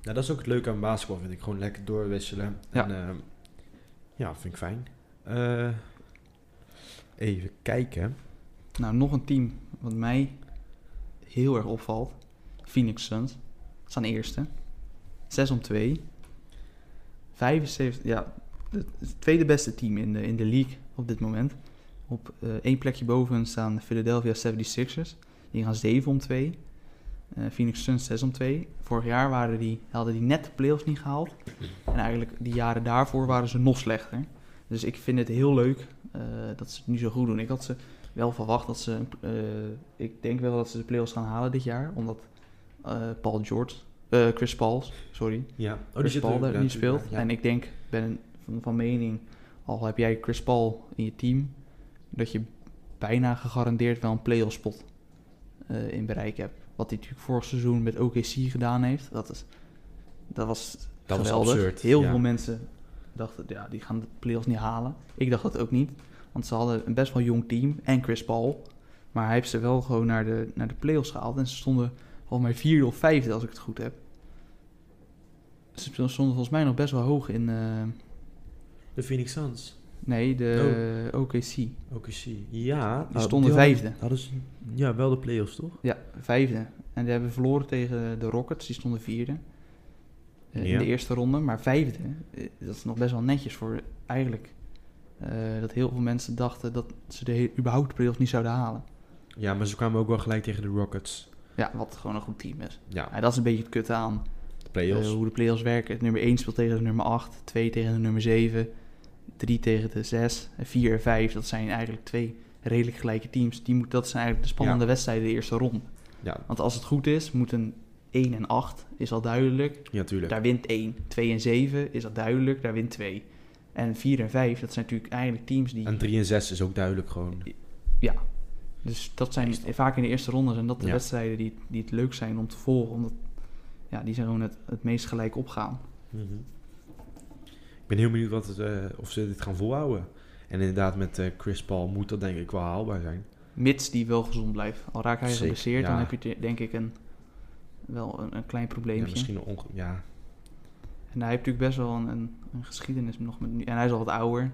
ja, dat is ook het leuke aan basketbal, vind ik. Gewoon lekker doorwisselen. Ja. En, ehm, ja, vind ik fijn. Eh, even kijken. Nou, nog een team wat mij heel erg opvalt. Phoenix Suns. Staan eerste. 6 om 2. 75, ja, het tweede beste team in de, in de league op dit moment. Op eh, één plekje boven staan de Philadelphia 76ers. Die gaan 7 om 2. Eh, Phoenix Suns 6 om 2. Vorig jaar waren die, hadden die net de playoffs niet gehaald. En eigenlijk die jaren daarvoor waren ze nog slechter. Dus ik vind het heel leuk eh, dat ze het nu zo goed doen. Ik had ze wel verwacht dat ze... eh, ik denk wel dat ze de playoffs gaan halen dit jaar. Omdat eh, Paul George... eh, Chris Paul, sorry. Ja, oh, die Chris zit Paul daar natuurlijk, speelt. ja. En ik denk, ben van, van mening... Al heb jij Chris Paul in je team... Dat je bijna gegarandeerd wel een playoff spot in bereik hebt. Wat hij natuurlijk vorig seizoen met OKC gedaan heeft. Dat, is, dat was Dat was geweldig. absurd, Heel ja. veel mensen dachten, ja, die gaan de playoffs niet halen. Ik dacht dat ook niet. Want ze hadden een best wel jong team en Chris Paul. Maar hij heeft ze wel gewoon naar de, naar de playoffs gehaald. En ze stonden volgens mij vierde of vijfde, als ik het goed heb. Ze stonden volgens mij nog best wel hoog in... eh, De Phoenix Suns. nee, de OKC. OKC. Ja. Die stonden vijfde. Hadden ze, ja, wel de playoffs, toch? Ja, vijfde. En die hebben verloren tegen de Rockets, die stonden vierde. eh, Ja. In de eerste ronde. Maar vijfde, eh, dat is nog best wel netjes voor eigenlijk... eh, dat heel veel mensen dachten dat ze de überhaupt de playoffs niet zouden halen. Ja, maar ze kwamen ook wel gelijk tegen de Rockets. Ja, wat gewoon een goed team is. Ja, Ja, dat is een beetje het kut aan. de playoffs. eh, hoe de playoffs werken. Het nummer 1 speelt tegen de nummer 8, 2 tegen de nummer 7, 3 tegen de 6, en 4 en 5. Dat zijn eigenlijk twee redelijk gelijke teams. Die moet, dat zijn eigenlijk de spannende Ja. wedstrijden de eerste ronde. ja, Want als het goed is, moeten 1 en 8 is al duidelijk. ja, tuurlijk. Daar wint 1. 2 en 7 is al duidelijk, daar wint 2. En 4 en 5, dat zijn natuurlijk eigenlijk teams die... En 3 en 6 is ook duidelijk gewoon. Ja. Dus dat zijn vaak in de eerste ronde zijn dat de Ja. wedstrijden die, die het leuk zijn om te volgen. Omdat ja, die zijn gewoon het, het meest gelijk opgaan. Mhm. Ik ben heel benieuwd wat het, eh, of ze dit gaan volhouden. En inderdaad, met eh, Chris Paul moet dat denk ik wel haalbaar zijn. Mits die wel gezond blijft. Al raakt hij geblesseerd, dan ja. heb je denk ik een, wel een, een klein Ja, probleempje. misschien een onge... Ja, En hij heeft natuurlijk best wel een, een, een geschiedenis nog met... En hij is al wat ouder.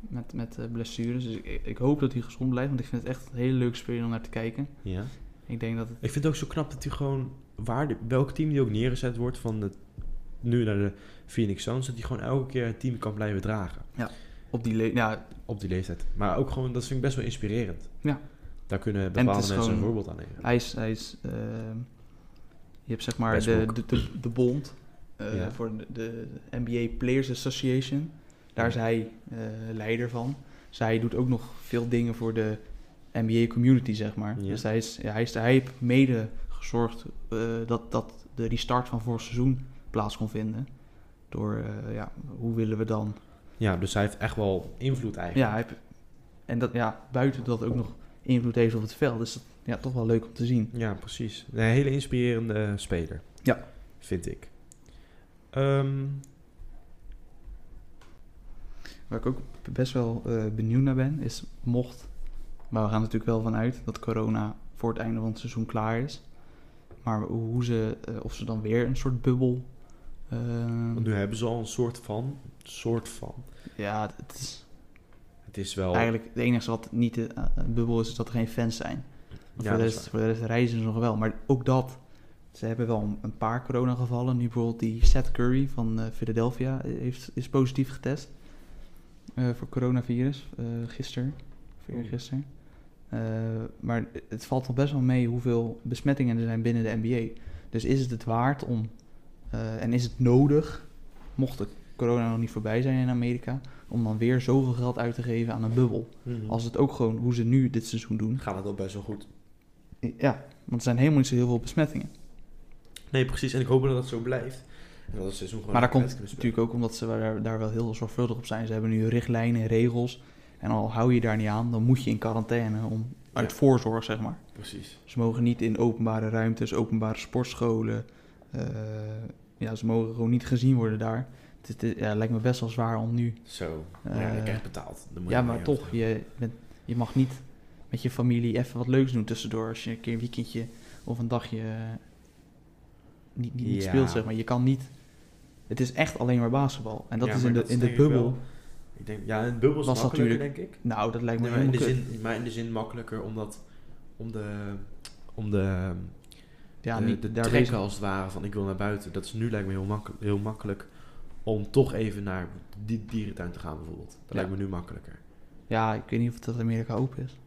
Met, met eh, blessures. Dus ik, ik hoop dat hij gezond blijft. Want ik vind het echt een hele leuke speler om naar te kijken. ja. Ik denk dat het... Ik vind het ook zo knap dat hij gewoon, waar de- welk team die ook neergezet wordt, van de, nu naar de Phoenix Suns, dat hij gewoon elke keer het team kan blijven dragen. Op die le- ja, Op die leeftijd. Maar ook gewoon, dat vind ik best wel inspirerend. Ja. Daar kunnen het bepaalde is mensen een gewoon- voorbeeld aan nemen. hij is... Hij is ehm, je hebt zeg maar de, de, de, de bond Ja. voor de, NBA Players Association. Daar is hij eh, leider van. Dus hij doet ook nog veel dingen voor de NBA community, zeg maar. Ja. Dus hij, is, ja, hij, is, hij heeft mede gezorgd eh, dat, dat de restart van vorig seizoen plaats kon vinden. Door, eh, ja, hoe willen we dan... Ja, dus hij heeft echt wel invloed eigenlijk. Ja, hij heeft- en dat, ja, buiten dat ook nog invloed heeft op het veld. is dat ja, toch wel leuk om te zien. Ja, precies. Een hele inspirerende speler. Ja. Vind ik. Ehm, Waar ik ook best wel eh, benieuwd naar ben, is mocht, maar we gaan natuurlijk wel vanuit dat corona voor het einde van het seizoen klaar is. Maar hoe ze, eh, of ze dan weer een soort bubbel. eh, want nu hebben ze al een soort van, soort van. ja, het is Het is wel... eigenlijk het enige wat niet de, eh, een bubbel is, is dat er geen fans zijn. Ja, voor, de rest, voor de rest reizen ze nog wel. Maar ook dat, ze hebben wel een- paar coronagevallen. Nu bijvoorbeeld die Seth Curry van eh, Philadelphia heeft, is positief getest eh, voor coronavirus. eh gisteren, of eergisteren. Eh, maar het valt nog best wel mee hoeveel besmettingen er zijn binnen de NBA. Dus is het het waard om, en is het nodig, mocht de corona nog niet voorbij zijn in Amerika, om dan weer zoveel geld uit te geven aan een bubbel? Mhm. Als het ook gewoon, hoe ze nu dit seizoen doen, gaat het al best wel goed. ja, want er zijn helemaal niet zo heel veel besmettingen. Nee, precies. En ik hoop dat dat zo blijft. En dat het seizoen gewoon Maar dat komt natuurlijk ook omdat ze daar, daar wel heel zorgvuldig op zijn. Ze hebben nu richtlijnen en regels. En al hou je daar niet aan, dan moet je in quarantaine om, uit Ja. voorzorg, zeg maar. Precies. Ze mogen niet in openbare ruimtes, openbare sportscholen, eh, ja, ze mogen gewoon niet gezien worden daar. Het, ja, lijkt me best wel zwaar om nu. Zo. Eh, ja, je krijgt betaald. Dan moet Ja, je maar toch, je, bent, je mag niet met je familie even wat leuks doen tussendoor. Als je een keer een weekendje of een dagje eh, niet, niet, niet Ja. speelt, zeg maar. Je kan niet... Het is echt alleen maar basketbal. En dat Ja, is in de, in de ik bubbel... Ik denk, ja, in de bubbel is Was makkelijker, natuurlijk- denk ik. Nou, dat lijkt me Nee, maar, in de zin, maar in de zin makkelijker omdat om de, om de, Ja, de, niet de trekken als het ware van ik wil naar buiten. Dat is nu lijkt me heel, makkel- heel makkelijk om toch even naar die dierentuin te gaan bijvoorbeeld. Dat Ja. lijkt me nu makkelijker. Ja, ik weet niet of dat Amerika open is.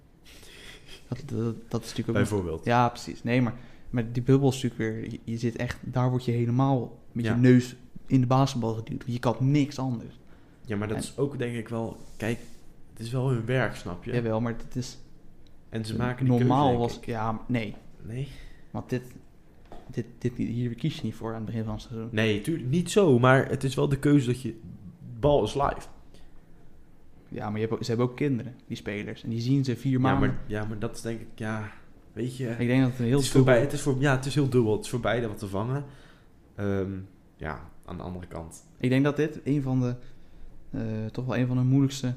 Dat, dat, dat is natuurlijk ook... *laughs* Bijvoorbeeld. Ja, precies. Nee, maar, maar die bubbel is natuurlijk weer... Je, je zit echt... Daar word je helemaal met Ja. je neus in de basketbal geduwd. Je kan niks anders. Ja, maar dat En- is ook denk ik wel, kijk, het is wel hun werk, snap je? Jawel, maar het is... En ze maken die normaal keuze, was... ik. Ja, nee. Nee? Want dit, dit, dit, hier kies je niet voor aan het begin van het seizoen. Nee, tuurlijk niet zo, maar het is wel de keuze dat je, bal is live. Ja, maar je hebt ook, ze hebben ook kinderen, die spelers. En die zien ze vier Ja maanden. maar, ja, maar dat is denk ik, ja, weet je... Ik denk dat het een heel het, is het, is voor, ja, het is heel dubbel. Het is voor beide wat te vangen. Ehm, ja, aan de andere kant. Ik denk dat dit een van de... eh, toch wel een van de moeilijkste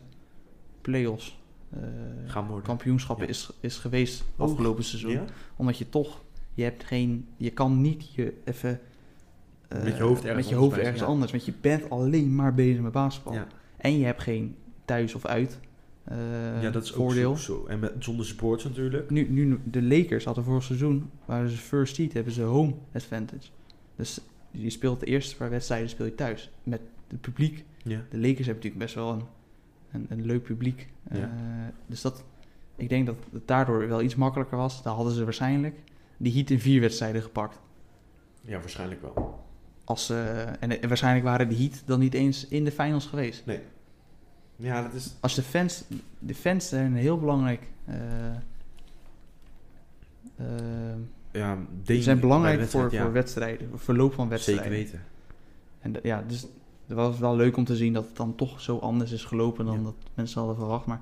play-offs... eh, Gaan worden. kampioenschappen Ja. is, is geweest afgelopen seizoen. Ja? Omdat je toch... Je hebt geen... Je kan niet je even... eh, Met je hoofd ergens met je anders hoofd ergens ja. anders. Want je bent alleen maar bezig met basketbal. En je hebt geen thuis of uit eh, ja, dat is voordeel. ook zo. En met, zonder supports natuurlijk. Nu, nu, de Lakers hadden vorig seizoen, waren ze first seed, hebben ze home advantage. Dus je speelt de eerste paar wedstrijden speel je thuis. Met het publiek. Ja. De Lakers hebben natuurlijk best wel een, een, een leuk publiek. Ja. Eh, dus dat, ik denk dat het daardoor wel iets makkelijker was. Daar hadden ze waarschijnlijk die Heat in vier wedstrijden gepakt. Ja, waarschijnlijk wel. Als, ze- en, en waarschijnlijk waren de Heat dan niet eens in de finals geweest. Ja, dat is... Als de fans, de fans zijn heel belangrijk. eh, Ja, Ze ding zijn belangrijk voor, voor wedstrijden, voor verloop van wedstrijden. Zeker weten. En ja, dus het was wel leuk om te zien dat het dan toch zo anders is gelopen dan Ja. dat mensen hadden verwacht. Maar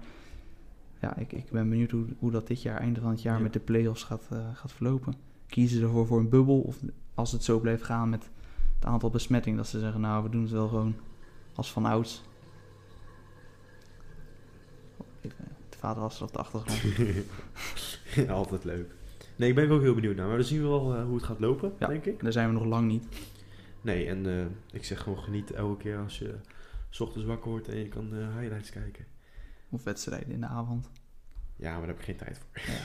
ja, ik, ik ben benieuwd hoe, hoe dat dit jaar, einde van het jaar, Ja. met de play-offs gaat, eh, gaat verlopen. Kiezen ze ervoor voor een bubbel of als het zo blijft gaan met het aantal besmettingen, dat ze zeggen, nou, we doen het wel gewoon als van ouds. Even, de vader was er op de achtergrond. *laughs* Altijd leuk. Nee, ik ben ook heel benieuwd naar. Maar dan zien we wel eh, hoe het gaat lopen, Ja. denk ik. Daar zijn we nog lang niet. Nee, en eh, ik zeg gewoon geniet elke keer als je 's ochtends wakker wordt en je kan de highlights kijken. Of wedstrijden in de avond. Ja, maar daar heb ik geen tijd voor. Ja.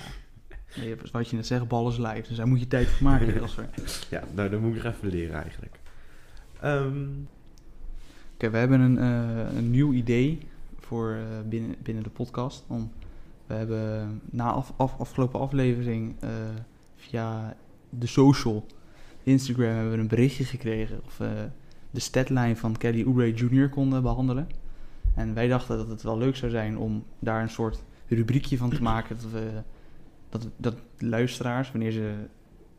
Nee, wat je net zegt, bal is live. Dus daar moet je tijd voor maken. *laughs* Jasper. Ja, nou, dat moet ik nog even leren eigenlijk. Ehm, Oké, we hebben een, eh, een nieuw idee voor eh, binnen, binnen de podcast. Om, we hebben na af, af- afgelopen aflevering eh, via de social, Instagram, hebben we een berichtje gekregen of we de statline van Kelly Oubre Jr. konden behandelen. En wij dachten dat het wel leuk zou zijn om daar een soort rubriekje van te *clears throat* maken. Dat, we, dat, dat luisteraars, wanneer ze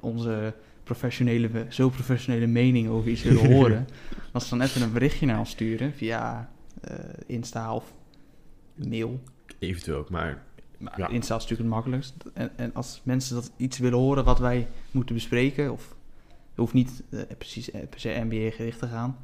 onze professionele, zo professionele mening over iets willen *laughs* horen, dat ze dan even een berichtje naar ons sturen via eh, Insta of mail. eventueel ook, maar Maar Ja. Insta is natuurlijk het makkelijkst. En, en als mensen dat iets willen horen wat wij moeten bespreken, of het hoeft niet eh, precies eh, per se NBA gericht te gaan.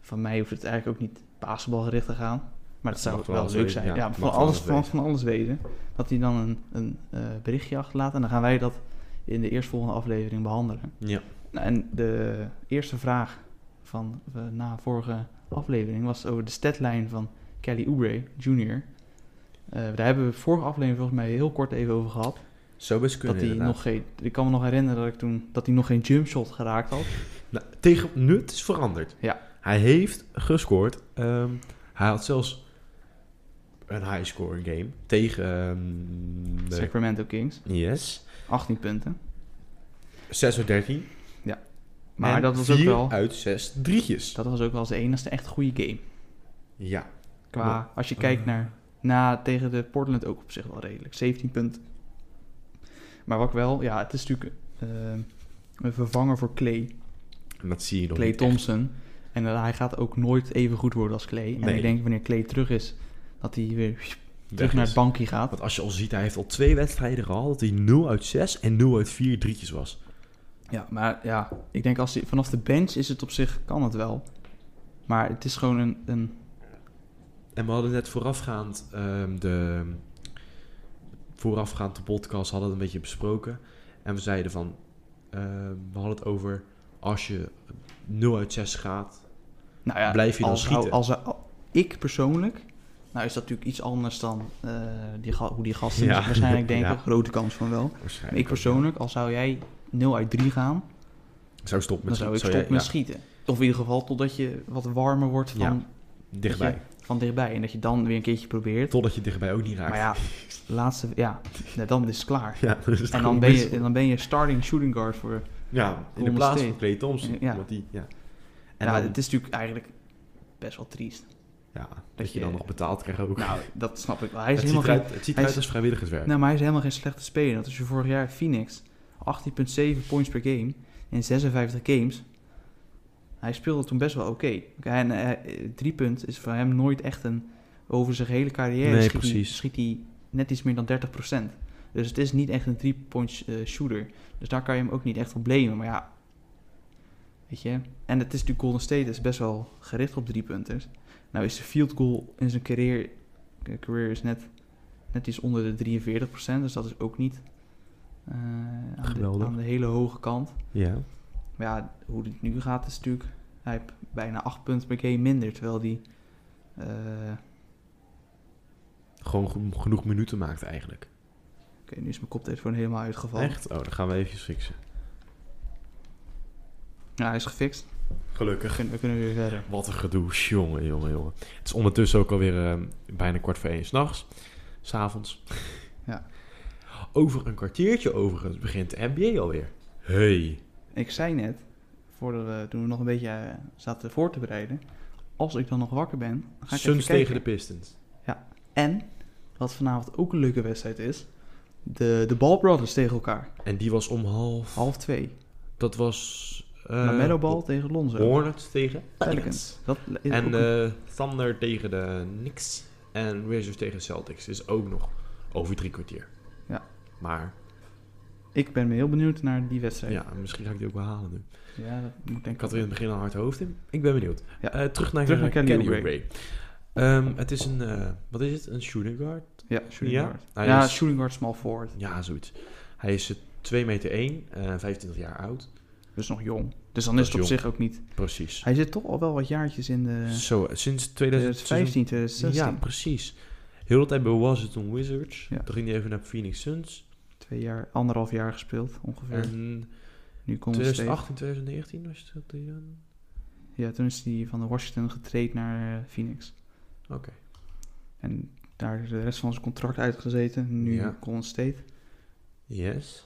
Van mij hoeft het eigenlijk ook niet basketbalgericht te gaan. Maar dat zou wel leuk zijn. ja. Van, alles, van, alles wezen. Dat hij dan een, een eh, berichtje achterlaat en dan gaan wij dat in de eerstvolgende aflevering behandelen. ja. Nou, en de eerste vraag van eh, na vorige aflevering was over de statlijn van Kelly Oubre Jr. Eh, daar hebben we vorige aflevering volgens mij heel kort even over gehad. Zou best kunnen dat hij nog geen, ik kan me nog herinneren dat, ik toen, dat hij nog geen jumpshot geraakt had. Nou, tegen nu, het is veranderd. Ja. Hij heeft gescoord. Ehm, hij had zelfs een high scoring game tegen ehm, de Sacramento Kings, Yes. 18 punten. 6 uit 13. Maar En dat was ook wel, uit 6 drietjes. dat was ook wel zijn enigste echt goede game. Ja. Qua, als je kijkt naar, na tegen de Portland ook op zich wel redelijk, 17 punten. Maar wat ik wel, ja, het is natuurlijk eh, een vervanger voor Clay. En dat zie je nog Clay echt. Thompson. En eh, hij gaat ook nooit even goed worden als Clay. En Nee. ik denk wanneer Clay terug is, dat hij weer Weg terug naar is. het bankje gaat. Want als je al ziet, hij heeft al twee wedstrijden gehad dat hij 0 uit 6 en 0 uit 4 drietjes was. Ja, maar ja, ik denk als hij vanaf de bench is het op zich, kan het wel. Maar het is gewoon een, een En we hadden net voorafgaand ehm, de voorafgaand de podcast hadden we het een beetje besproken. En we zeiden van, ehm, we hadden het over als je 0 uit 6 gaat, nou ja, Blijf je dan als, schieten? Als, als- ik persoonlijk, nou is dat natuurlijk iets anders dan eh, die, hoe die gasten *laughs* Ja. waarschijnlijk denken. Ja. Grote kans van wel. Maar ik persoonlijk, al zou jij 0 uit 3 gaan, zou dan met zou ik stoppen met schieten. Of in ieder geval totdat je wat warmer wordt van, Ja, dichtbij. Van dichtbij. En dat je dan weer een keertje probeert. Totdat je dichtbij ook niet raakt. Maar ja, laatste, ja, dan is het klaar. *laughs* Ja, dan is het En dan, ben je, dan ben je starting shooting guard voor... Ja, in de plaats van Clay Thompson. Ja. Want die, ja. En dan, het is natuurlijk eigenlijk best wel triest. ja, dat, je je- dan nog betaald krijgt ook. Nou, dat snap ik wel. Hij is het ziet helemaal eruit, geen, het ziet hij eruit is- als vrijwilligerswerk. nou, maar hij is helemaal geen slechte speler. Dat is je vorig jaar Phoenix. 18,7 points per game in 56 games. Hij speelde toen best wel oké. En eh, drie punt is voor hem nooit echt een... Over zijn hele carrière Nee, schiet, hij, precies. schiet hij net iets meer dan 30%. Dus het is niet echt een three-point eh, shooter. Dus daar kan je hem ook niet echt op blamen. Maar ja, weet je. En het is natuurlijk Golden State is best wel gericht op drie-punters. Nou is de field goal in zijn carrière, eh, career is net, net iets onder de 43%. Dus dat is ook niet aan, de, aan de hele hoge kant. Ja. Maar ja, hoe het nu gaat is natuurlijk... Hij heeft bijna 8 punten per game minder. Terwijl hij... eh, Gewoon geno- genoeg minuten maakt eigenlijk. Oké, nu is mijn koptelefoon helemaal uitgevallen. Echt? Oh, dan gaan we even fixen. Ja, hij is gefixt. Gelukkig. kunnen, we kunnen weer verder. Wat een gedoe, jongen, jongen, jongen. Het is ondertussen ook alweer eh, bijna kwart voor één s'nachts. S'avonds. Ja. Over een kwartiertje overigens begint de NBA alweer. Hey. Ik zei net, voordat we, toen we nog een beetje eh, zaten voor te bereiden... Als ik dan nog wakker ben, dan ga ik Suns tegen de Pistons. En, wat vanavond ook een leuke wedstrijd is... De, de Ball Brothers tegen elkaar. En die was om half... Half twee. Dat was... Uh, Ball tegen Lonzo. Hornets tegen Pelicans. Dat is En de Thunder tegen de Knicks. En Wizards tegen de Celtics. Is ook nog over drie kwartier. Ja. Maar Ik ben heel benieuwd naar die wedstrijd. ja, misschien ga ik die ook wel halen nu. Ja, dat moet denk Ik ik had er in het begin al een hard hoofd in. Ik ben benieuwd. Ja. Eh, terug naar, Terug naar Kelly Kelly. Ehm, het is een, eh, wat is het? Een shooting guard? Ja, shooting Ja? guard. Hij ja, is- shooting guard, small forward. Ja, zoiets. Hij is eh, 2 meter 1, eh 25 jaar oud. Dus nog jong. Dus dan Dat is het op jong. zich ook niet... Precies. Hij zit toch al wel wat jaartjes in de... Zo, sinds 2015. 2015, 2016. Ja, precies. Heel de tijd bij Washington Wizards. Ja. Toen ging hij even naar Phoenix Suns. Twee jaar, anderhalf jaar gespeeld ongeveer. En nu komt het 2018, 2019 was dat die? Ja, toen is hij van de Washington getraind naar eh, Phoenix. Oké. En daar is de rest van zijn contract uitgezeten. Nu Ja. Golden State. Yes.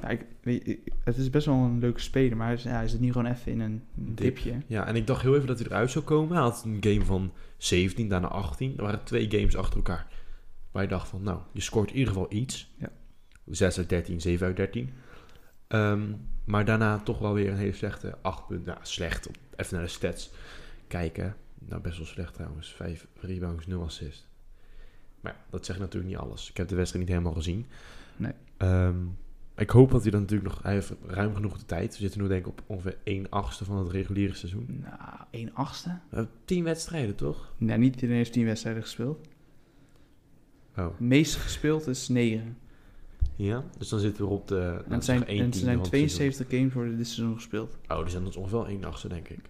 Ja, ik, weet, je, het is best wel een leuke speler, maar hij, is, ja, hij zit nu gewoon even in een Dip. dipje. Ja, en ik dacht heel even dat hij eruit zou komen. Hij had een game van 17, daarna 18. Er waren twee games achter elkaar. Waar je dacht van, nou, je scoort in ieder geval iets. Ja. 6 uit 13, 7 uit 13. Ehm, maar daarna toch wel weer een hele slechte 8 punten. Nou, slecht. Even naar de stats kijken. Nou, best wel slecht trouwens. 5 rebounds, 0 assist. Maar dat zegt natuurlijk niet alles. Ik heb de wedstrijd niet helemaal gezien. Nee. Ehm, ik hoop dat hij dan natuurlijk nog... Hij heeft ruim genoeg de tijd. We zitten nu denk ik op ongeveer 1 achtste van het reguliere seizoen. Nou, 1 achtste? Uh, 10 wedstrijden, toch? Nee, niet iedereen heeft 10 wedstrijden gespeeld. Oh, Het meeste gespeeld is 9. Ja. Dus dan zitten we op de... Nou, En het zijn, en het zijn 72 72 games worden dit seizoen gespeeld. Oh, die zijn dus ongeveer 1 achtste, denk ik.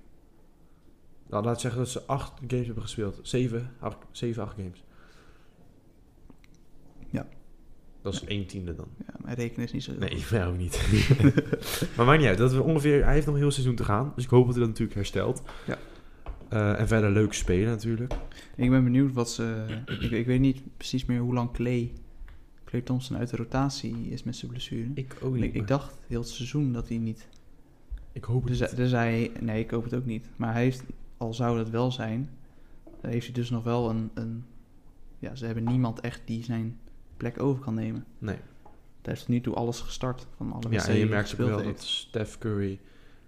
Nou, laat ik zeggen dat ze 8 games hebben gespeeld. 7, 8, 7, 8 games. Ja. Dat is 1 tiende dan. Ja, mijn rekenen is niet zo heel Nee, ook niet. *laughs* maar maakt niet uit. Dat we ongeveer, hij heeft nog een heel seizoen te gaan. Dus ik hoop dat hij dat natuurlijk herstelt. Ja. Eh, en verder leuk spelen natuurlijk. Ik ben benieuwd wat ze... ik, ik weet niet precies meer hoe lang Clay, Clay Thompson uit de rotatie is met zijn blessure. Ik ook niet. ik, dacht heel het seizoen dat hij niet... ik hoop het Dus, niet. dus hij... Nee, ik hoop het ook niet. Maar hij heeft, al zou dat wel zijn, heeft hij dus nog wel een... een ja, ze hebben niemand echt die zijn plek over kan nemen. Nee. Hij heeft tot nu toe alles gestart van alle Ja, en je merkt ook wel dat. Steph Curry...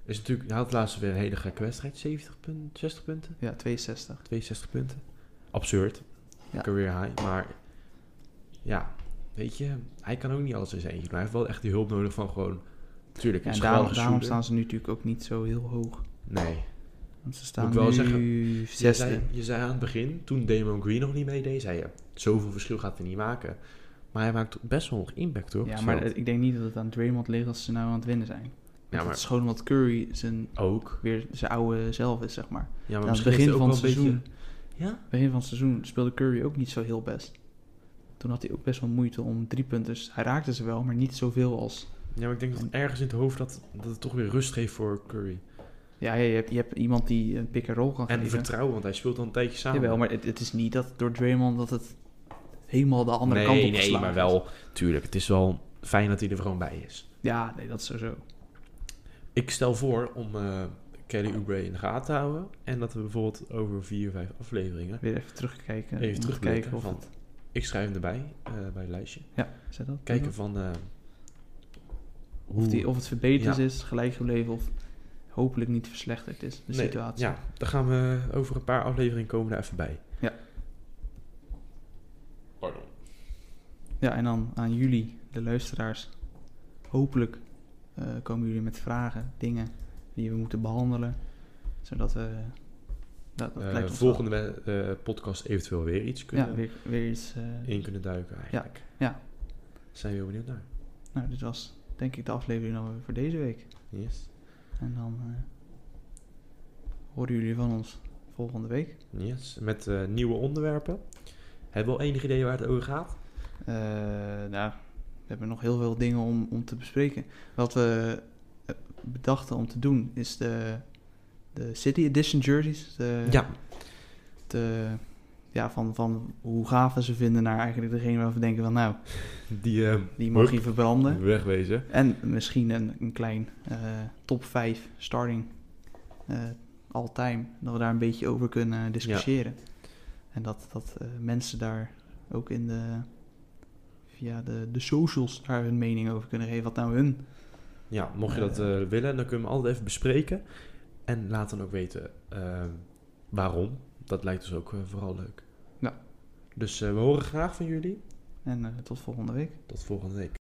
Is natuurlijk, hij had laatst weer een hele gekke wedstrijd. 70 punten, 60 punten? Ja, 62. 62 punten. Absurd. Ja. Career high. Maar ja, weet je, hij kan ook niet alles in zijn eentje. Hij heeft wel echt die hulp nodig van gewoon tuurlijk. Ja, en daarom, staan ze nu natuurlijk ook niet zo heel hoog. Nee. Want ze staan wel nu zeggen, Je zei, je zei aan het begin, toen Damon Green nog niet meedeed, zei je, zoveel verschil gaat hij niet maken. Maar hij maakt best wel nog impact hoor. Ja, het maar ik denk niet dat het aan Draymond ligt als ze nou aan het winnen zijn. ja, Het maar is gewoon omdat Curry zijn, ook. weer zijn oude zelf is, zeg maar. Ja, maar Aan het begin van het seizoen, beetje- Ja? begin van het seizoen speelde Curry ook niet zo heel best. Toen had hij ook best wel moeite om drie punten. Dus hij raakte ze wel, maar niet zoveel als... Ja, maar ik denk dat ergens in het hoofd dat, dat het toch weer rust geeft voor Curry. Ja, je hebt, je hebt iemand die een pick-and-roll kan En geven. vertrouwen, want hij speelt al een tijdje samen. Jawel, maar het, het is niet dat door Draymond dat het helemaal de andere nee, kant op nee, maar is. wel, tuurlijk. Het is wel fijn dat hij er gewoon bij is. Ja, nee, dat is sowieso. Ik stel voor om eh, Kelly Oubre in de gaten te houden. En dat we bijvoorbeeld over vier, vijf afleveringen Weer even terugkijken. even om te terugblikken. kijken of Van, het... ik schrijf hem erbij, eh, bij het lijstje. Ja, zet dat. Kijken van eh, Of, die, of het verbeterd Ja. is, gelijk gebleven of hopelijk niet verslechterd is, de Nee, situatie. Ja, daar gaan we over een paar afleveringen komen daar even bij. Ja. Pardon. Ja, en dan aan jullie, de luisteraars. Hopelijk eh, komen jullie met vragen, dingen die we moeten behandelen. Zodat we... Dat, dat Eh, lijkt ons volgende eh, podcast eventueel weer iets kunnen Ja, weer, weer iets... eh, in kunnen duiken eigenlijk. ja. Zijn we heel benieuwd naar. Nou, dit was denk ik de aflevering dan weer voor deze week. Yes. En dan horen jullie van ons volgende week. Yes. Met nieuwe onderwerpen. Hebben we al enig idee waar het over gaat? Eh, nou, we hebben nog heel veel dingen om, om te bespreken. Wat we bedachten om te doen is de, de City Edition jerseys. De, ja. de, ja, van, van hoe gaaf we ze vinden naar eigenlijk degene waarvan we denken van nou, Die eh, die mag je verbranden. wegwezen. En misschien een, een klein eh, top 5 starting eh all time. Dat we daar een beetje over kunnen discussiëren. En dat, dat mensen daar ook in de, via de, de socials daar hun mening over kunnen geven. Wat nou hun. Ja, mocht je dat willen, dan kunnen we altijd even bespreken. En laat dan ook weten eh, waarom. Dat lijkt ons ook eh, vooral leuk. Ja. Dus eh, we horen graag van jullie. En eh, tot volgende week. Tot volgende week.